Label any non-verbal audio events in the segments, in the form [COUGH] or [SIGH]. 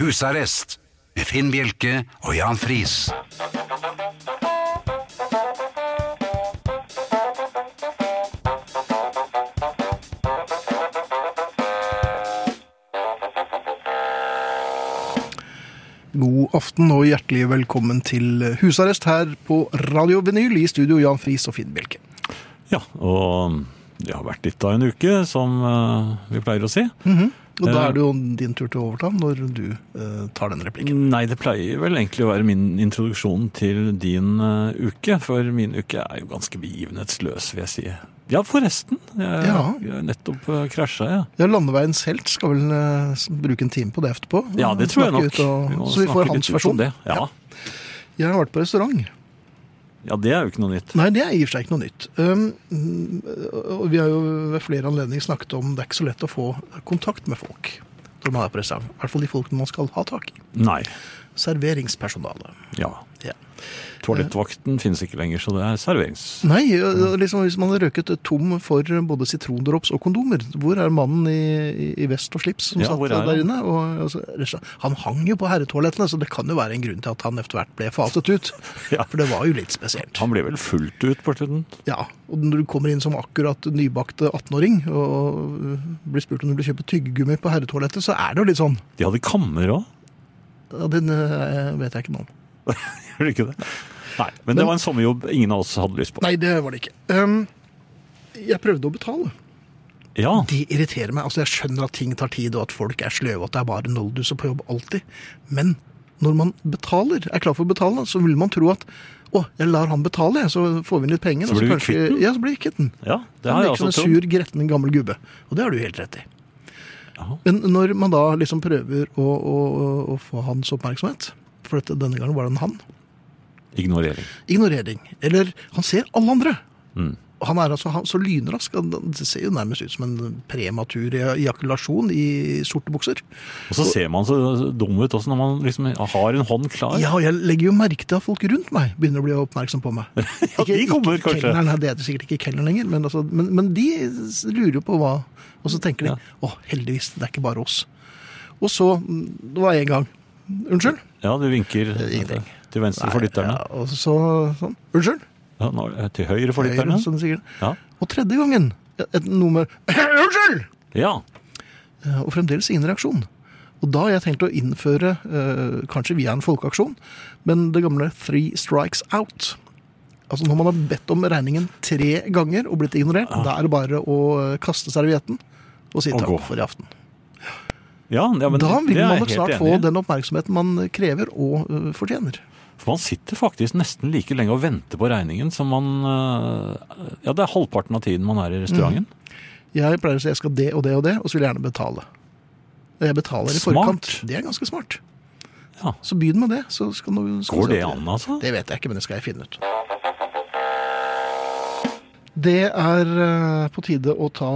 Husarrest med Finn Bjelke og Jan Friis. God aften og hjertelig velkommen til husarrest her på Radio Vinyl i studio Jan Friis og Finn Bjelke. Ja, og det har vært litt av en uke, som eh, vi pleier å si. Og da Eh. er det jo din tur til å overta når du eh, tar den replikken. Nei, det pleier vel egentlig å være min introduksjon til din uh, uke, for min uke er jo ganske begivenhetsløs, vil jeg si. Ja, forresten. Jeg, Ja. jeg nettopp uh, krasja, jeg. Ja, Landeveiens helt skal vel uh, bruke en time på det etterpå. Ja, det tror jeg nok. og, Vi så vi får hans versjon. Det. Ja. Jeg har vært på restaurant. Ja, det er jo ikke noe nytt. Nei, det er i og for seg ikke noe nytt. Um, vi har jo ved flere anledninger snakket om det er ikke så lett å få kontakt med folk når man er på restaurant. I hvert fall de folkene man skal ha tak i. Nei. Serveringspersonalet. Ja. Ja. Toalettvakten finnes ikke lenger, så det er serverings... Nei, liksom hvis man har røket tom for både sitrondrops og kondomer, hvor er mannen i, i- vest og slips som Ja, satt er der han? inne? Og, altså, han hang jo på herretoalettene, så det kan jo være en grunn til at han etter hvert ble faset ut. [LAUGHS] Ja. For det var jo litt spesielt. Han ble vel fullt ut på slutten? Ja, og når du kommer inn som akkurat nybakte 18-åring og blir spurt om du vil kjøpe tyggegummi på herretoalettet, så er det jo litt sånn. De hadde kammer òg, Den øh, vet jeg ikke noe om. [LAUGHS] gjør du ikke det? Nei, men det var en sommerjobb ingen av oss hadde lyst på. Nei, det var det ikke. Um, jeg prøvde å betale. Ja, Det irriterer meg. Altså, Jeg skjønner at ting tar tid, og at folk er sløve, og at det er bare nolduser på jobb alltid. Men når man betaler, er klar for å betale, så vil man tro at å, jeg lar han betale, så får vi inn litt penger. Så blir vi kvitt den? Ja, så blir vi kvitt den. ja det Han har jeg virker som en sur, gretten gammel gubbe. Og det har du helt rett i. Ja. Men når man da liksom prøver å, å, å få hans oppmerksomhet, for dette, denne gangen var det en han, Ignorering. ignorering. Eller han ser alle andre. Mm. Han er altså han, så lynrask. han- Det ser jo nærmest ut som en prematur ejakulasjon i sorte bukser. Og så ser man så dum ut også når man liksom har en hånd klar. Ja, og jeg legger jo merke til at folk rundt meg begynner å bli oppmerksom på meg. [LAUGHS] Ja, de kommer ikke kanskje. kelneren, nei, det er sikkert ikke kelneren lenger, men, altså, men, men de lurer jo på hva Og så tenker de Ja. å, heldigvis, det er ikke bare oss. Og så mm, Det var en gang. Unnskyld? Ja, du vinker ingenting. til venstre for lytterne. Ja, og så sånn. Unnskyld? Ja, nå- til høyre for Høyre, lytterne. sånn sikkert. Ja. Og tredje gangen et nummer [CLEARS THROAT] Unnskyld! ja. Eh, Og fremdeles ingen reaksjon. Og da har jeg tenkt å innføre, eh, kanskje via en folkeaksjon, men det gamle three strikes out. Altså når man har bedt om regningen tre ganger og blitt ignorert, da er det bare å eh, kaste servietten og si Og takk gå. for i aften. Ja, ja, men da vil man nok snart få den oppmerksomheten man krever og uh, fortjener. For man sitter faktisk nesten like lenge og venter på regningen som man uh, Ja, det er halvparten av tiden man er i restauranten. Jeg pleier å si jeg skal det og det og det, og så vil jeg gjerne betale. Jeg betaler i Smart. forkant. Det er ganske smart. Ja. Så begynn med det. Så skal du, skal Går det an, altså? Det vet jeg ikke, men det skal jeg finne ut. Det er eh, på tide å ta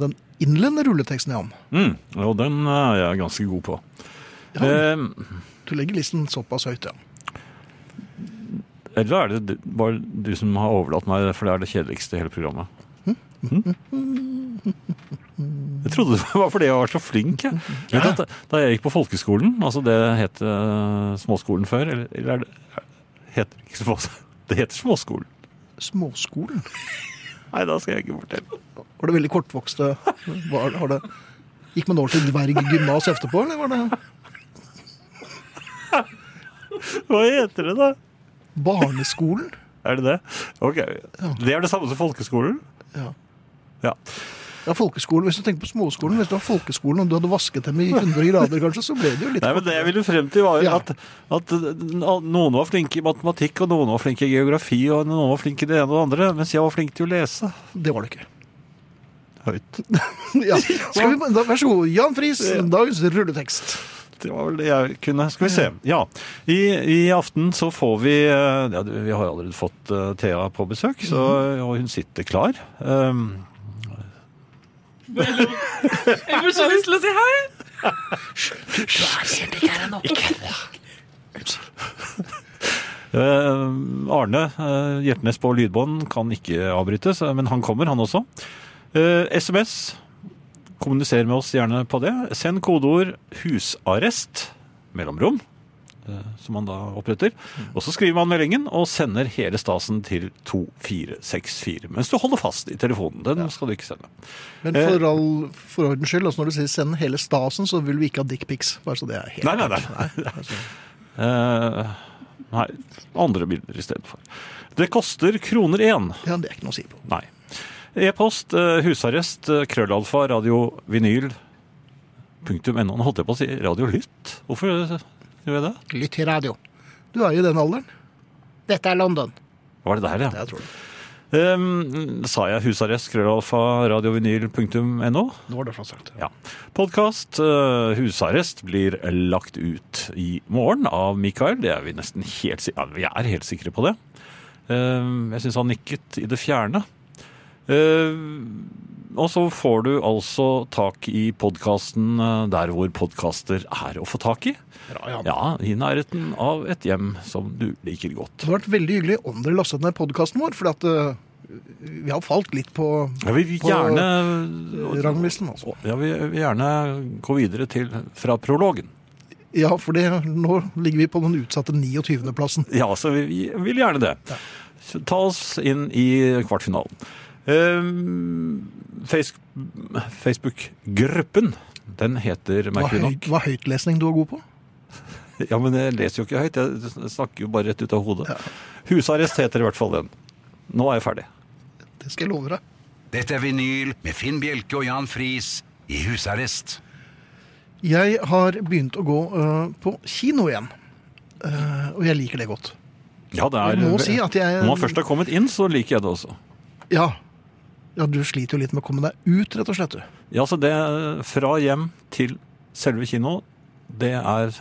den innledende rulleteksten, Jan. Mm, og den er jeg ganske god på. Ja, Eh, du legger listen såpass høyt, ja. eller er det bare du som har overlatt meg, for det er det kjedeligste i hele programmet? Hm? [LAUGHS] Jeg trodde det var fordi jeg var så flink. Jeg. Vet du Da jeg gikk på folkeskolen, altså det het eh, småskolen før, eller, eller er det heter [LAUGHS] Det heter småskolen. Småskolen. Nei, da skal jeg ikke fortelle. Var det veldig kortvokste? Var, var det, gikk man over til dverggymnas etterpå, eller var det Hva heter det, da? barneskolen? Er det det? Ok, Det er det samme som folkeskolen? Ja. Ja. Ja, folkeskolen, Hvis du tenker på småskolen, hvis du har folkeskolen og du hadde vasket dem i 100 grader, kanskje, så ble det jo litt Nei, men Det jeg ville frem til, var Ja. at, at noen var flinke i matematikk, og noen var flinke i geografi, og noen var flinke i det ene og det andre, mens jeg var flink til å lese Det var det ikke. høyt. [LAUGHS] Ja. Skal vi, da, vær så god. Jan Friis, dagens rulletekst. Det var vel det jeg kunne. Skal vi se. Ja. I, i aften så får vi eh, ja, Vi har allerede fått eh, Thea på besøk, så, og hun sitter klar. Um, Jeg får så lyst til å si hei! Uh, Arne uh, Hjertnes på lydbånd kan ikke avbrytes, eh, men han kommer, han også. Uh, SMS. Kommuniser med oss gjerne på det. Send kodeord 'husarrest' mellomrom, eh, som man da oppretter. Og så skriver man meldingen og sender hele stasen til 2464. Mens du holder fast i telefonen. Den skal du ikke sende. Men for, all, for ordens skyld, altså når du sier send hele stasen, så vil vi ikke ha dickpics. Bare så det er helt Nei, nei, nei. klart. [LAUGHS] altså. Eh, nei, andre bilder i stedet for. Det koster kroner én. Ja, det er ikke noe å si på. Nei. E-post, eh, husarrest, eh, krøllalfa, radio, vinyl, punktum no. Nå holdt jeg på å si radio lytt. Hvorfor eh, gjør jeg det? Lytt til radio. Du er jo i den alderen. Dette er London. Var det der, ja? Det tror det. Um, sa jeg husarrest, krøllalfa, radiovinyl.no? Nå var det flott sagt. Ja. Podkast Husarrest blir lagt ut i morgen av Mikael. Det er vi nesten helt, ja, vi er helt sikre på det. Ehm, Jeg syns han nikket i det fjerne. Ehm, Og så får du altså tak i podkasten der hvor podkaster er å få tak i. Bra. Ja, i nærheten av et hjem som du liker godt. Det hadde vært veldig hyggelig om dere lastet ned podkasten vår, for at, eh, vi har falt litt på Ja, vi På gjerne ranglisten. Altså. ja, vi vil gjerne gå videre til fra prologen. Ja, for det, nå ligger vi på den utsatte 29.-plassen. Ja, så vi vi vil gjerne det. Ja. Ta oss inn i kvartfinalen. Ehm, Face, Facebook-gruppen, den heter merkelig nok hva høytlesning du er god på? [LAUGHS] Ja, men jeg leser jo ikke høyt, jeg snakker jo bare rett ut av hodet. Husarrest heter i hvert fall den. Nå er jeg ferdig. Det skal jeg love deg. Dette er vinyl med Finn Bjelke og Jan Friis i husarrest. Jeg har begynt å gå uh, på kino igjen. Uh, og jeg liker det godt. Ja, det er, Jeg må si at jeg- Når man først har kommet inn, så liker jeg det også. Ja. Ja, du sliter jo litt med å komme deg ut, rett og slett. du. Ja, så det fra hjem til selve kino, det er.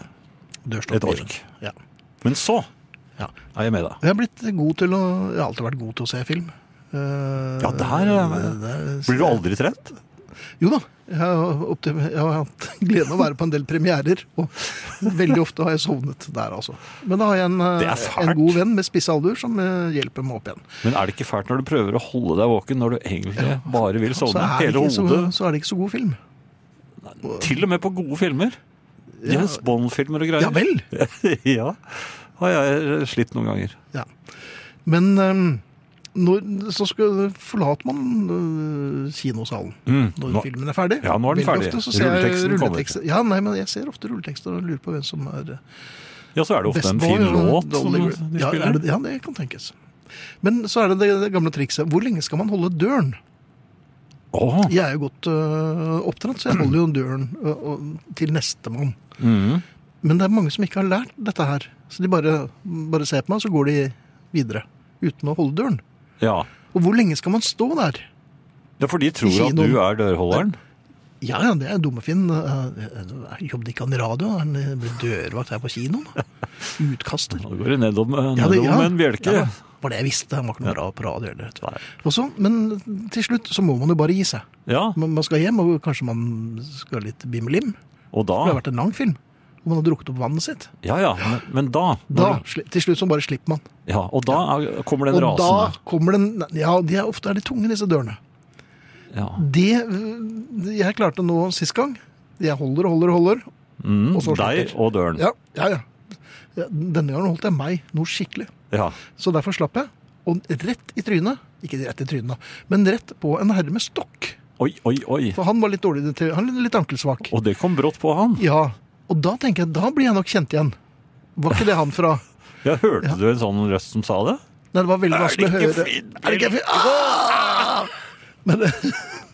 Et ork. Ja. Men så ja. er jeg med deg. Jeg har blitt god til å Jeg har alltid vært god til å se film. Uh, Ja, der er- det- Blir du aldri trett? Jo da. Jeg har, opptil, jeg har hatt gleden av å være på en del premierer, og veldig ofte har jeg sovnet der, altså. Men da har jeg en, eh, en god venn med spiss alder som eh, hjelper meg opp igjen. Men er det ikke fælt når du prøver å holde deg våken når du egentlig bare vil sovne? er, Hele hodet. så, så er det ikke så god film. Til og med på gode filmer. James Bond-filmer og greier. Ja vel! [LAUGHS] ja. Har jeg slitt noen ganger. Ja. Men eh, når, så skal, forlater man eh, kinosalen Mm, når nå- filmen er ferdig. Ja, nå er den Veldig ferdig. Ofte Rulleteksten kommer. rulletekster. Ja, nei, men jeg ser ofte rulletekster og lurer på hvem som er eh, Ja, så er det ofte en fin låt som de ja, spiller. er det, ja, det kan tenkes. Men så er det det, det gamle trikset. Hvor lenge skal man holde døren? Oh. Jeg er jo godt uh, oppdratt, så jeg holder jo døren uh, til nestemann. mm. Men det er mange som ikke har lært dette her. Så de bare, bare ser på meg, så går de videre. Uten å holde døren. Ja. Og hvor lenge skal man stå der? ja, for de tror at du er dørholderen. Ja, ja, det er dumme Finn. Uh, jobbet ikke han i radio? Han eh, ble dørvakt her på kinoen. Utkaster. Da [LAUGHS] går det nedom, Ja, det- ja. med en bjelke. Ja, var det jeg visste. Han var ikke noe bra på radio. Eller, vet du. Og så, men til slutt så må man jo bare gi seg. Ja, Man man skal hjem, og kanskje man skal litt bimmelim. og da For det har vært en lang film. Og man har drukket opp vannet sitt. Ja, ja, men, men da, Da, når Til slutt så bare slipper man. ja, Og da er, kommer den Og da kommer den Ja, de er, ofte er de tunge, disse dørene. Ja. Det jeg klarte nå sist gang Jeg holder og holder og holder. Mm, Og så deg og døren. Ja, ja, ja. Ja, Denne gangen holdt jeg meg noe skikkelig. Ja. Så derfor slapp jeg. Og rett i trynet Ikke rett i trynet, men rett på en herre med stokk. Oi, oi, oi. For han var litt dårlig til Han var litt ankelsvak. Og det kom brått på han. Ja, og da tenker jeg, da blir jeg nok kjent igjen. Var ikke det han fra [LAUGHS] Ja, hørte Ja. du en sånn røst som sa det? Nei, det var veldig vanskelig å høre. Er det ikke fint? Ah! Men,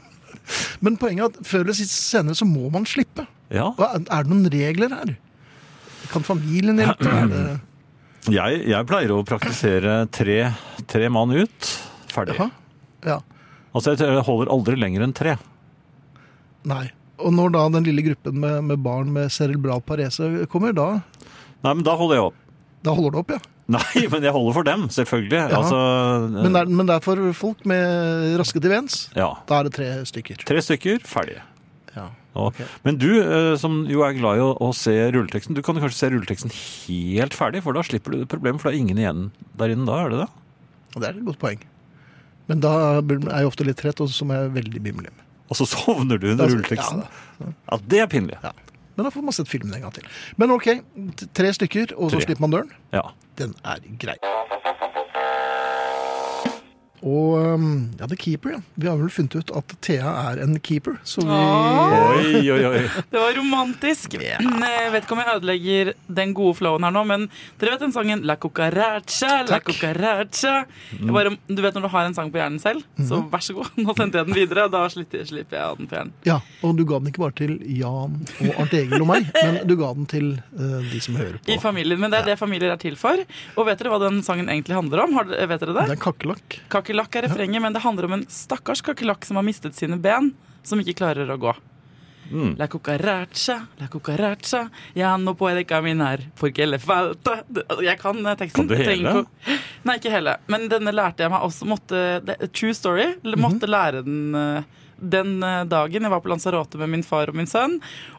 [LAUGHS] men poenget er at før eller senere så må man slippe. Ja. Er det noen regler her? Kan familien hjelpe? [CLEARS THROAT] Jeg, jeg pleier å praktisere tre, tre mann ut. Ferdig. Ja. Altså, jeg holder aldri lenger enn tre. Nei. Og når da den lille gruppen med, med barn med cerebral parese kommer, da, Nei, men da holder jeg opp. da holder du opp, ja. [LAUGHS] Nei, men jeg holder for dem, selvfølgelig. Altså, Men det, er, men det er for folk med raske vens. ja. Da er det tre stykker. Tre stykker, ferdige. Ja. Okay. Men du, eh, som jo er glad i å, å se rulleteksten, du kan kanskje se rulleteksten helt ferdig, for da slipper du problemet, for det er ingen igjen der inne da, er det det? Det er et godt poeng. Men da er jeg ofte litt trett, og så må jeg veldig bimmelim. Og så sovner du under rulleteksten. Ja, Ja, det er pinlig. Ja. Men da får man sett filmen en gang til. Men ok, tre stykker, og så Tre. slipper man døren. Ja. Den er grei. Og um, ja, The Keeper, ja. Vi har vel funnet ut at Thea er en keeper, så vi Oi, oi, oi. [LAUGHS] Det var romantisk. Yeah. Jeg vet ikke om jeg ødelegger den gode flowen her nå, men dere vet den sangen La cucaracha, la Takk. cucaracha. Mm. Jeg bare, du vet når du har en sang på hjernen selv, så vær så god. [LAUGHS] Nå sendte jeg den videre, og da slipper jeg den på hjernen. Ja, og du ga den ikke bare til Jan og Arnt Egil og meg, [LAUGHS] men du ga den til uh, de som hører på. I familien, Men det er det familier er til for. Og vet dere hva den sangen egentlig handler om? Har vet dere Det det? er kakerlakk. Kakerlakk er refrenget, men det handler om en stakkars kakerlakk som har mistet sine ben, som ikke klarer å gå. Mm. La cucaracha, la cucaracha, ya no puede caminar porque le falta altså, Jeg kan eh, teksten. Kan du hele? Nei, ikke hele. Men denne lærte jeg meg også. Måtte, true story. Måtte lære den eh, den eh, dagen jeg var på Lanzarote med min far og min sønn,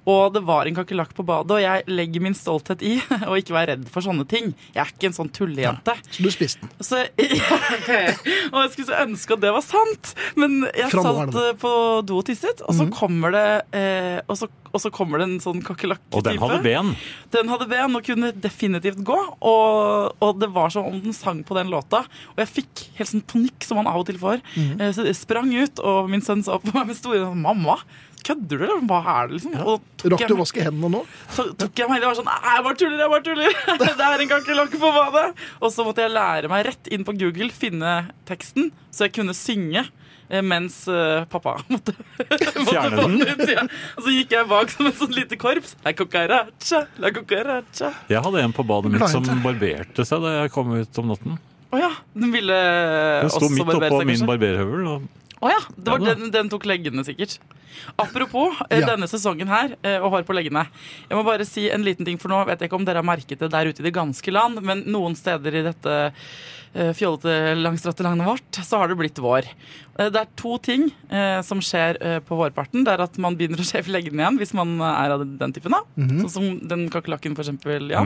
og det var en kakerlakk på badet, og jeg legger min stolthet i [LAUGHS] å ikke være redd for sånne ting. Jeg er ikke en sånn tullejente. Så du spiste den. Så, [LAUGHS] [LAUGHS] og jeg skulle så ønske at det var sant, men jeg Fra er satt på do og tisset, og så kommer det eh, og, så, og så kommer det en sånn kakerlakk-type. Og den hadde ben. Den hadde ben og kunne definitivt gå, og, og det var som om den sang på den låta. Og jeg fikk helt sånn panikk, som man av og til får. Eh, Så jeg sprang ut, og min sønn sa på meg med store øyne 'Mamma, kødder du, eller hva er det?' liksom? Ja. Rakk du å vaske hendene nå? så tok jeg meg det var sånn Nei, jeg bare tuller, jeg bare tuller. [LAUGHS] Det er en kakerlakk på badet. Og så måtte jeg lære meg rett inn på Google, finne teksten, så jeg kunne synge. eh, Mens eh, pappa [LAUGHS] måtte, måtte Fjerne den? ut, ja. Og så gikk jeg bak som et sånt lite korps. La cucaracha, la cucaracha. Jeg hadde en på badet mitt som barberte seg da jeg kom ut om natten. Å ja, den ville Den sto midt oppå min barberhøvel. Og Å ja, det var den, den tok leggene sikkert. Apropos eh, Ja. denne sesongen her eh, og hår på leggene. Jeg må bare si en liten ting, for nå vet jeg ikke om dere har merket det der ute i det ganske land, men noen steder i dette eh, fjollete, langstrakte landet vårt, så har det blitt vår. Eh, Det er to ting eh, som skjer eh, på vårparten. Det er at man begynner å skjeve leggene igjen hvis man er av den typen. da. Sånn som den kakerlakken, for eksempel. Ja.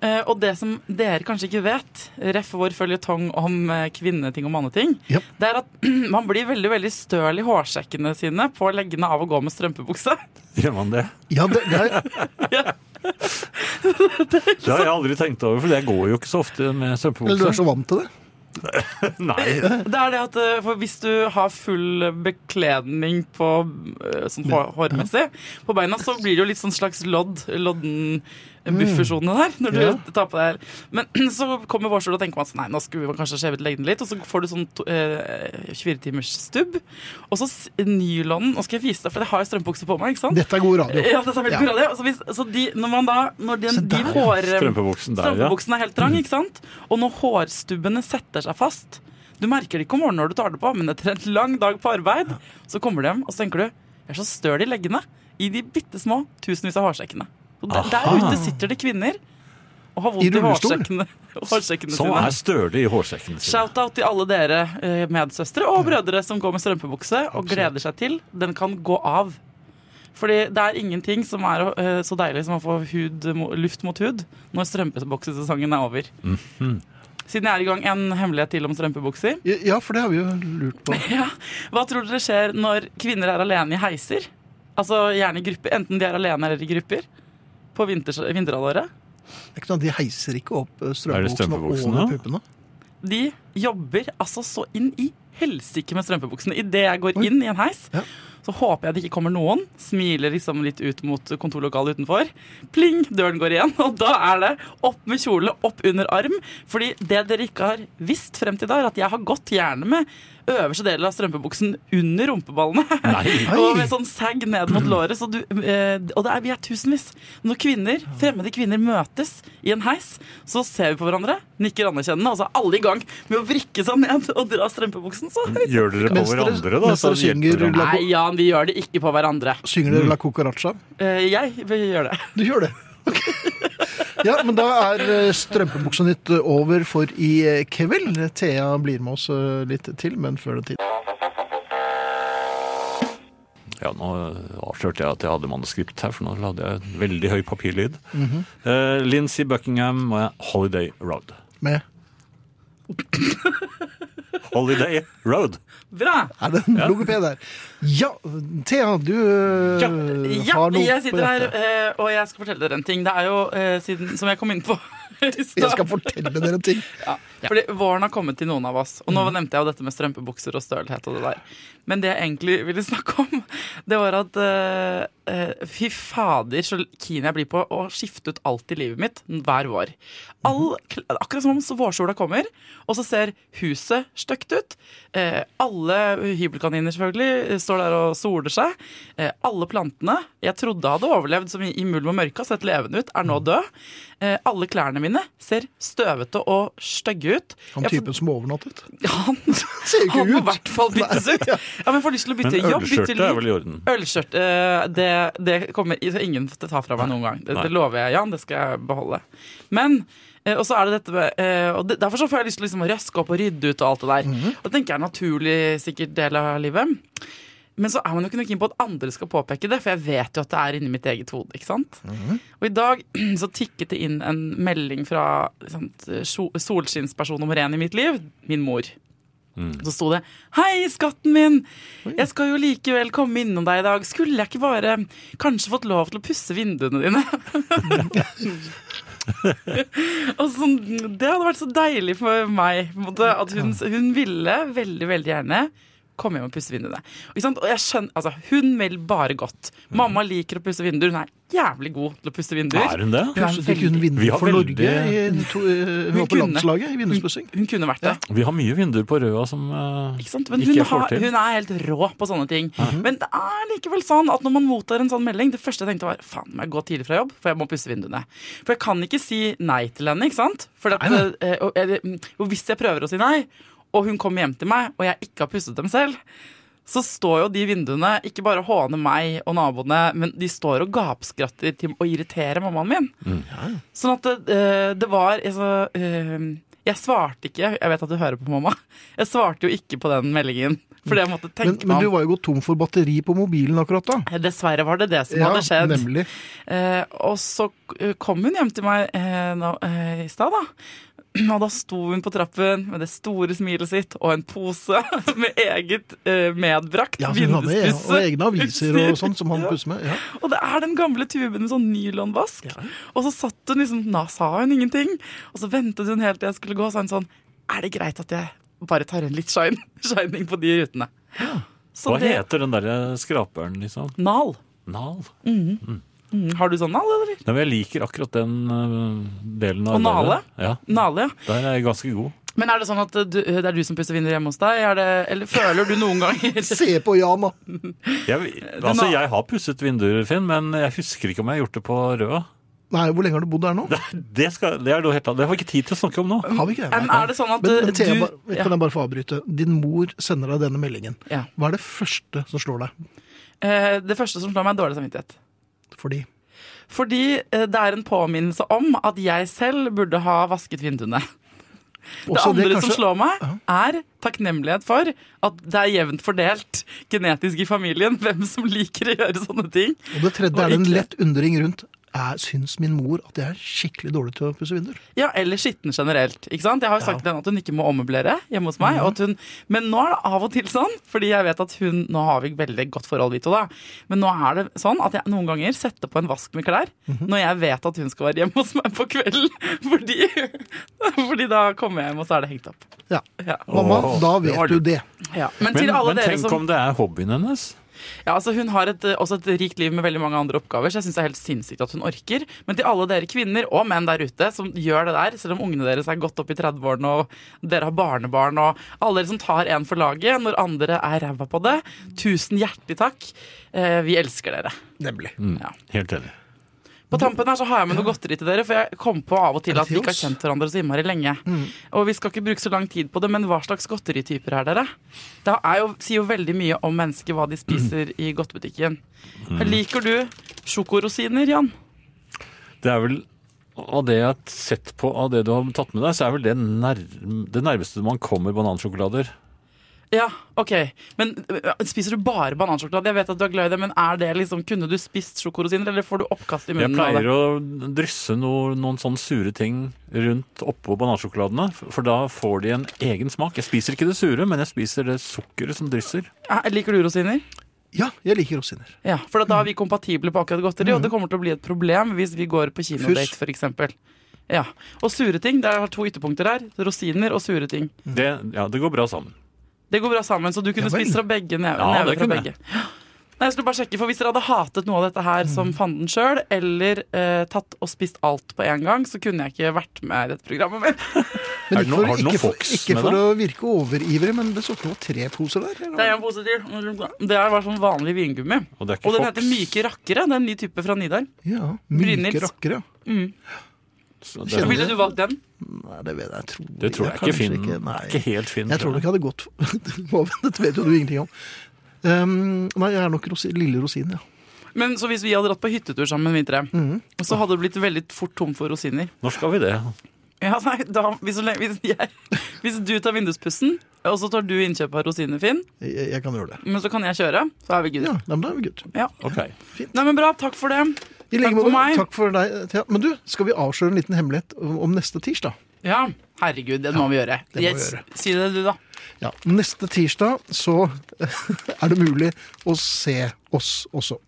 Eh, og det som dere kanskje ikke vet, ref vår føljetong om eh, kvinneting og manneting, yep. det er at [CLEARS THROAT] man blir veldig veldig støl i hårsekkene sine på leggene av å gå med strømpebukse. Gjør man det? Ja, det, det er, [LAUGHS] Det har jeg aldri tenkt over, for jeg går jo ikke så ofte med eller du er så vant til det. [LAUGHS] Nei. Det er det at eh, for Hvis du har full bekledning på sånn hår, hårmessig på beina, så blir det jo litt sånn slags lodd, lodden buffersone der. Når du Ja. tar på deg Men [CLEARS THROAT] så kommer vårsola og tenker man sånn Nei, nå skulle vi kanskje skjevet lengden litt. Og så får du sånn to- eh, 24 timers stubb. Og så nylon Nå skal jeg vise deg, for jeg har jo strømpebukse på meg. ikke sant? Dette er god radio. Ja, dette er veldig Ja. god radio. Så, hvis, så de, når man da Når de, de hår... Strømpebuksen der. Strømpebuksen er helt trang, ikke sant? Og når hårstubbene setter seg fast Du merker det ikke om morgenen når du tar det på, men etter en lang dag på arbeid, så kommer du hjem, og så tenker du Jeg er så støl i leggene. I de bitte små tusenvis av hårsekkene. Og der, der ute sitter det kvinner og har vondt i, i hårsekkene, [LAUGHS] hårsekkene Som sine. er støle i hårsekkene sine. Shout-out til alle dere eh, medsøstre og brødre som går med strømpebukse og gleder seg til den kan gå av. Fordi det er ingenting som er eh, så deilig som å få hud, luft mot hud når strømpebuksesesongen er over. Siden jeg er i gang, en hemmelighet til om strømpebukser. Ja, for det har vi jo lurt på. [LAUGHS] Ja. Hva tror dere skjer når kvinner er alene i heiser? Altså gjerne i grupper, Enten de er alene eller i grupper. På vinter, vinterhalvåret. Det er ikke sånn De heiser ikke opp eh, strømpebuksene strømpebuksene? over puppene. De jobber altså så inn i helsike med strømpebuksene. Idet jeg går Oi. inn i en heis, Ja. Så håper jeg det ikke kommer noen. Smiler liksom litt ut mot kontorlokalet utenfor. Pling, døren går igjen. Og da er det opp med kjole, opp under arm. Fordi det dere ikke har visst frem til da, er at jeg har gått gjerne med øverste del av strømpebuksen under rumpeballene. Nei. [LAUGHS] og med sånn sag ned mot låret. Så du, eh, og det er, vi er tusenvis. Når kvinner, fremmede kvinner møtes i en heis, så ser vi på hverandre, nikker anerkjennende, og så er alle i gang med å vrikke seg ned og dra strømpebuksen. Så. Gjør dere på hverandre, da? mens Så dere synger dere. La- Jan, vi gjør det ikke på hverandre. Synger dere La Cucaracha? Eh, jeg vi gjør det. Du gjør det. Ok. [LAUGHS] Ja, men da er eh, strømpebuksa nytt over for i eh, kveld. Thea blir med oss eh, litt til, men før den tid. Ja, nå avslørte jeg at jeg hadde manuskript her, for nå hadde jeg en veldig høy papirlyd. Eh, Lincy Buckingham med 'Holiday Road'. Med [LAUGHS] Holiday Road. Bra! Er det en logoped der? Ja, Thea, du øh, Ja, har noe jeg på sitter her, eh, og jeg skal fortelle dere en ting. Det er jo, eh, siden, som jeg kom inn på [LAUGHS] i Jeg skal fortelle dere en ting. ja, Fordi våren har kommet til noen av oss. Og nå nevnte jeg jo dette med strømpebukser og stølhet og det der. Men det jeg egentlig ville [LAUGHS] snakke om, det var at eh, eh, fy fader så keen jeg blir på å skifte ut alt i livet mitt hver vår. All, akkurat som om vårsola kommer, og så ser huset stygt ut. Eh, alle hybelkaniner selvfølgelig står der og soler seg. Eh, alle plantene jeg trodde hadde overlevd som i, i mulm og mørke, har sett levende ut, er nå døde. Eh, alle klærne mine ser støvete og stygge ut. Han typen som overnattet. [LAUGHS] han, Ser ikke han må i hvert fall byttes ut. Ja, men får lyst til å bytte Men jobb, bytte ølskjørtet er vel i orden? Ølskjørt, eh, det, det kommer ingen til å ta fra meg noen gang. Det, det lover jeg, Jan. Det skal jeg beholde. Men eh, og så er det dette med eh, og Derfor så får jeg lyst til liksom å røske opp og rydde ut og alt det der. Og det tenker jeg er en naturlig sikkert del av livet. Men så er man jo ikke noe keen på at andre skal påpeke det, for jeg vet jo at det er inni mitt eget hode. ikke sant? Og i dag [CLEARS THROAT] så tikket det inn en melding fra sant, solskinnsperson nummer én i mitt liv, min mor. Så sto det 'Hei, skatten min! Jeg skal jo likevel komme innom deg i dag. Skulle jeg ikke bare kanskje fått lov til å pusse vinduene dine?' [LAUGHS] og så, Det hadde vært så deilig for meg at hun, hun ville veldig, veldig gjerne komme hjem og pusse vinduene. Ikke sant? Og jeg skjønner, altså, Hun vil bare godt. Mamma liker å pusse vinduer. Hun er jævlig god til å pusse vinduer. Er hun det? Hun er ikke hun veldig- Vi har for Norge? I, to, uh, hun Hun på kunne. landslaget i vinduspussing. Hun kunne vært det. Vi har mye vinduer på Røa som uh, Ikke sant? Men ikke hun, får har, til. hun er helt rå på sånne ting. Men det er likevel sånn at når man mottar en sånn melding Det første jeg tenkte var faen, må jeg gå tidlig fra jobb, for jeg må pusse vinduene. For jeg kan ikke si nei til henne, ikke sant? For at, Nei, eh, og, mm, og hvis jeg prøver å si nei, og hun kommer hjem til meg, og jeg ikke har pusset dem selv, så står jo de vinduene ikke bare håner meg og naboene, men de står og gapskratter til å irritere mammaen min. Sånn at det, eh, det var altså, eh, Jeg svarte ikke Jeg vet at du hører på, mamma. Jeg svarte jo ikke på den meldingen. Fordi jeg måtte Men, tenke men du meg om. var jo gått tom for batteri på mobilen akkurat da. Eh, Dessverre var det det som Ja, hadde skjedd. nemlig. Eh, og så eh, kom hun hjem til meg eh, nå, eh, i stad, da. Og da sto hun på trappen med det store smilet sitt og en pose [LAUGHS] med eget eh, medbrakt Ja, hadde e- vinduspusse. og egne aviser og sånn som han pusser med. Ja. Og det er den gamle tuben med sånn nylonvask. Og så satt hun liksom, da sa hun ingenting. Og så ventet hun helt til jeg skulle gå, så er hun sånn Er det greit at jeg bare tar en litt shine, [LAUGHS] shining på de rutene? Så Hva det heter den derre skraperen, liksom? Nal. Nal? Mm, har du sånn nal, eller? Nei, men jeg liker akkurat den eh, delen av Og nale? Ja, Nale, ja. der er jeg ganske god. Men er det sånn at du, det er du som pusser vinduer hjemme hos deg? Er det, eller føler du noen ganger [LAUGHS] Se på jama. Jeg, altså, jeg har pusset vinduer, Finn, men jeg husker ikke om jeg har gjort det på Røa. Nei, Hvor lenge har du bodd der nå? Det, skal, det er noe helt annet. Det har vi ikke tid til å snakke om nå. Har vi ikke det? Men Nei. er det sånn at Men, men Thea, du bare- ja. kan jeg bare få avbryte? Din mor sender deg denne meldingen. Ja. Hva er det første som slår deg? Eh, Det første som slår meg, er dårlig samvittighet. Fordi Fordi eh, det er en påminnelse om at jeg selv burde ha vasket vinduene. Det andre som kanskje- slår meg, er takknemlighet for at det er jevnt fordelt genetisk i familien hvem som liker å gjøre sånne ting. Og det tredje Og er en lett undring rundt. Er, syns min mor at jeg er skikkelig dårlig til å pusse vinduer? Ja, Eller skitten generelt. ikke sant? Jeg har jo sagt til henne at hun ikke må ommøblere hjemme hos meg. og at hun, men nå er det av og til sånn, fordi jeg vet at hun Nå har vi veldig godt forhold, vi to, da. Men nå er det sånn at jeg noen ganger setter på en vask med klær når jeg vet at hun skal være hjemme hos meg på kvelden. [LAUGHS] Fordi, fordi da kommer jeg hjem, og så er det hengt opp. Ja. Ja. Mamma, da vet du det. Ja. Men, Men, alle men dere tenk som om det er hobbyen hennes? Ja, altså Hun har et, også et rikt liv med veldig mange andre oppgaver, så jeg syns det er helt sinnssykt at hun orker. Men til alle dere kvinner og menn der ute som gjør det der, selv om ungene deres er godt opp i 30-årene og dere har barnebarn, og alle dere som tar en for laget når andre er ræva på det, tusen hjertelig takk. Eh, vi elsker dere. Nemlig. Mm, Ja. Helt enig. På tampen her så har jeg med noe godteri til dere, for jeg kom på av og til at vi ikke har kjent hverandre så innmari lenge. Og vi skal ikke bruke så lang tid på det, men hva slags godterityper er dere? Det er jo, sier jo veldig mye om mennesker hva de spiser i godtebutikken. Liker du sjokorosiner, Jan? Det er vel av det jeg har sett på av det du har tatt med deg, så er vel det nær, det nærmeste man kommer banansjokolader. Ja, ok. Men øh, spiser du bare banansjokolade? Jeg vet at du er glad i det, men er det liksom, kunne du spist sjokorosiner, eller får du oppkast i Jeg munnen av pleier det? å drysse noe, noen sånne sure ting rundt oppå banansjokoladene, for da får de en egen smak. Jeg spiser ikke det sure, men jeg spiser det sukkeret som drysser. Eh, Liker du rosiner? Ja, jeg liker rosiner. Ja, for da er vi kompatible på akkurat godteri, og det kommer til å bli et problem hvis vi går på kinodate, f.eks. Ja. Og sure ting, det er to ytterpunkter der. Rosiner og sure ting. Det, ja, det går bra sammen. Det går bra sammen, så du kunne Ja spist fra begge neve, Ja, never fra begge. Nei, jeg skulle bare sjekke, for Hvis dere hadde hatet noe av dette her som fanden sjøl, eller eh, tatt og spist alt på en gang, så kunne jeg ikke vært med i dette programmet mer. Men ikke for, ikke for, ikke for å virke overivrig, men det så ikke noe tre poser der. eller? Det er en pose til. Det er bare sånn vanlig vingummi. Og det er ikke Og den Fox. heter Myke rakkere. Det er en ny type fra Nidar. Ja, myke Brynils. rakkere. Så Kjenner Ville du valgt den? Nei, det vet jeg, tror det tror jeg ikke kanskje Finn ikke, Nei. ikke helt Finn. Jeg tror det ikke hadde gått [LAUGHS] Dette vet jo du ingenting om. Um, nei, jeg er nok rosi, lille rosin, ja. Men så hvis vi hadde dratt på hyttetur sammen, vi tre, Mhm. så hadde det blitt veldig fort tom for rosiner. Når skal vi det? Ja, nei, da, hvis, hvis, jeg, hvis du tar vinduspussen, og så tar du innkjøp av rosiner, Finn, Jeg, jeg kan gjøre det. men så kan jeg kjøre, så er vi good. Ja, da er vi good. Ja. Ok. Nei, men bra. Takk for det. I like for måte. meg. Takk for deg, Thea. Men du, skal vi avsløre en liten hemmelighet om, neste tirsdag? Ja, herregud, det må vi gjøre. det må vi gjøre. Si det du, da. Ja, Neste tirsdag så [LAUGHS] er det mulig å se oss også.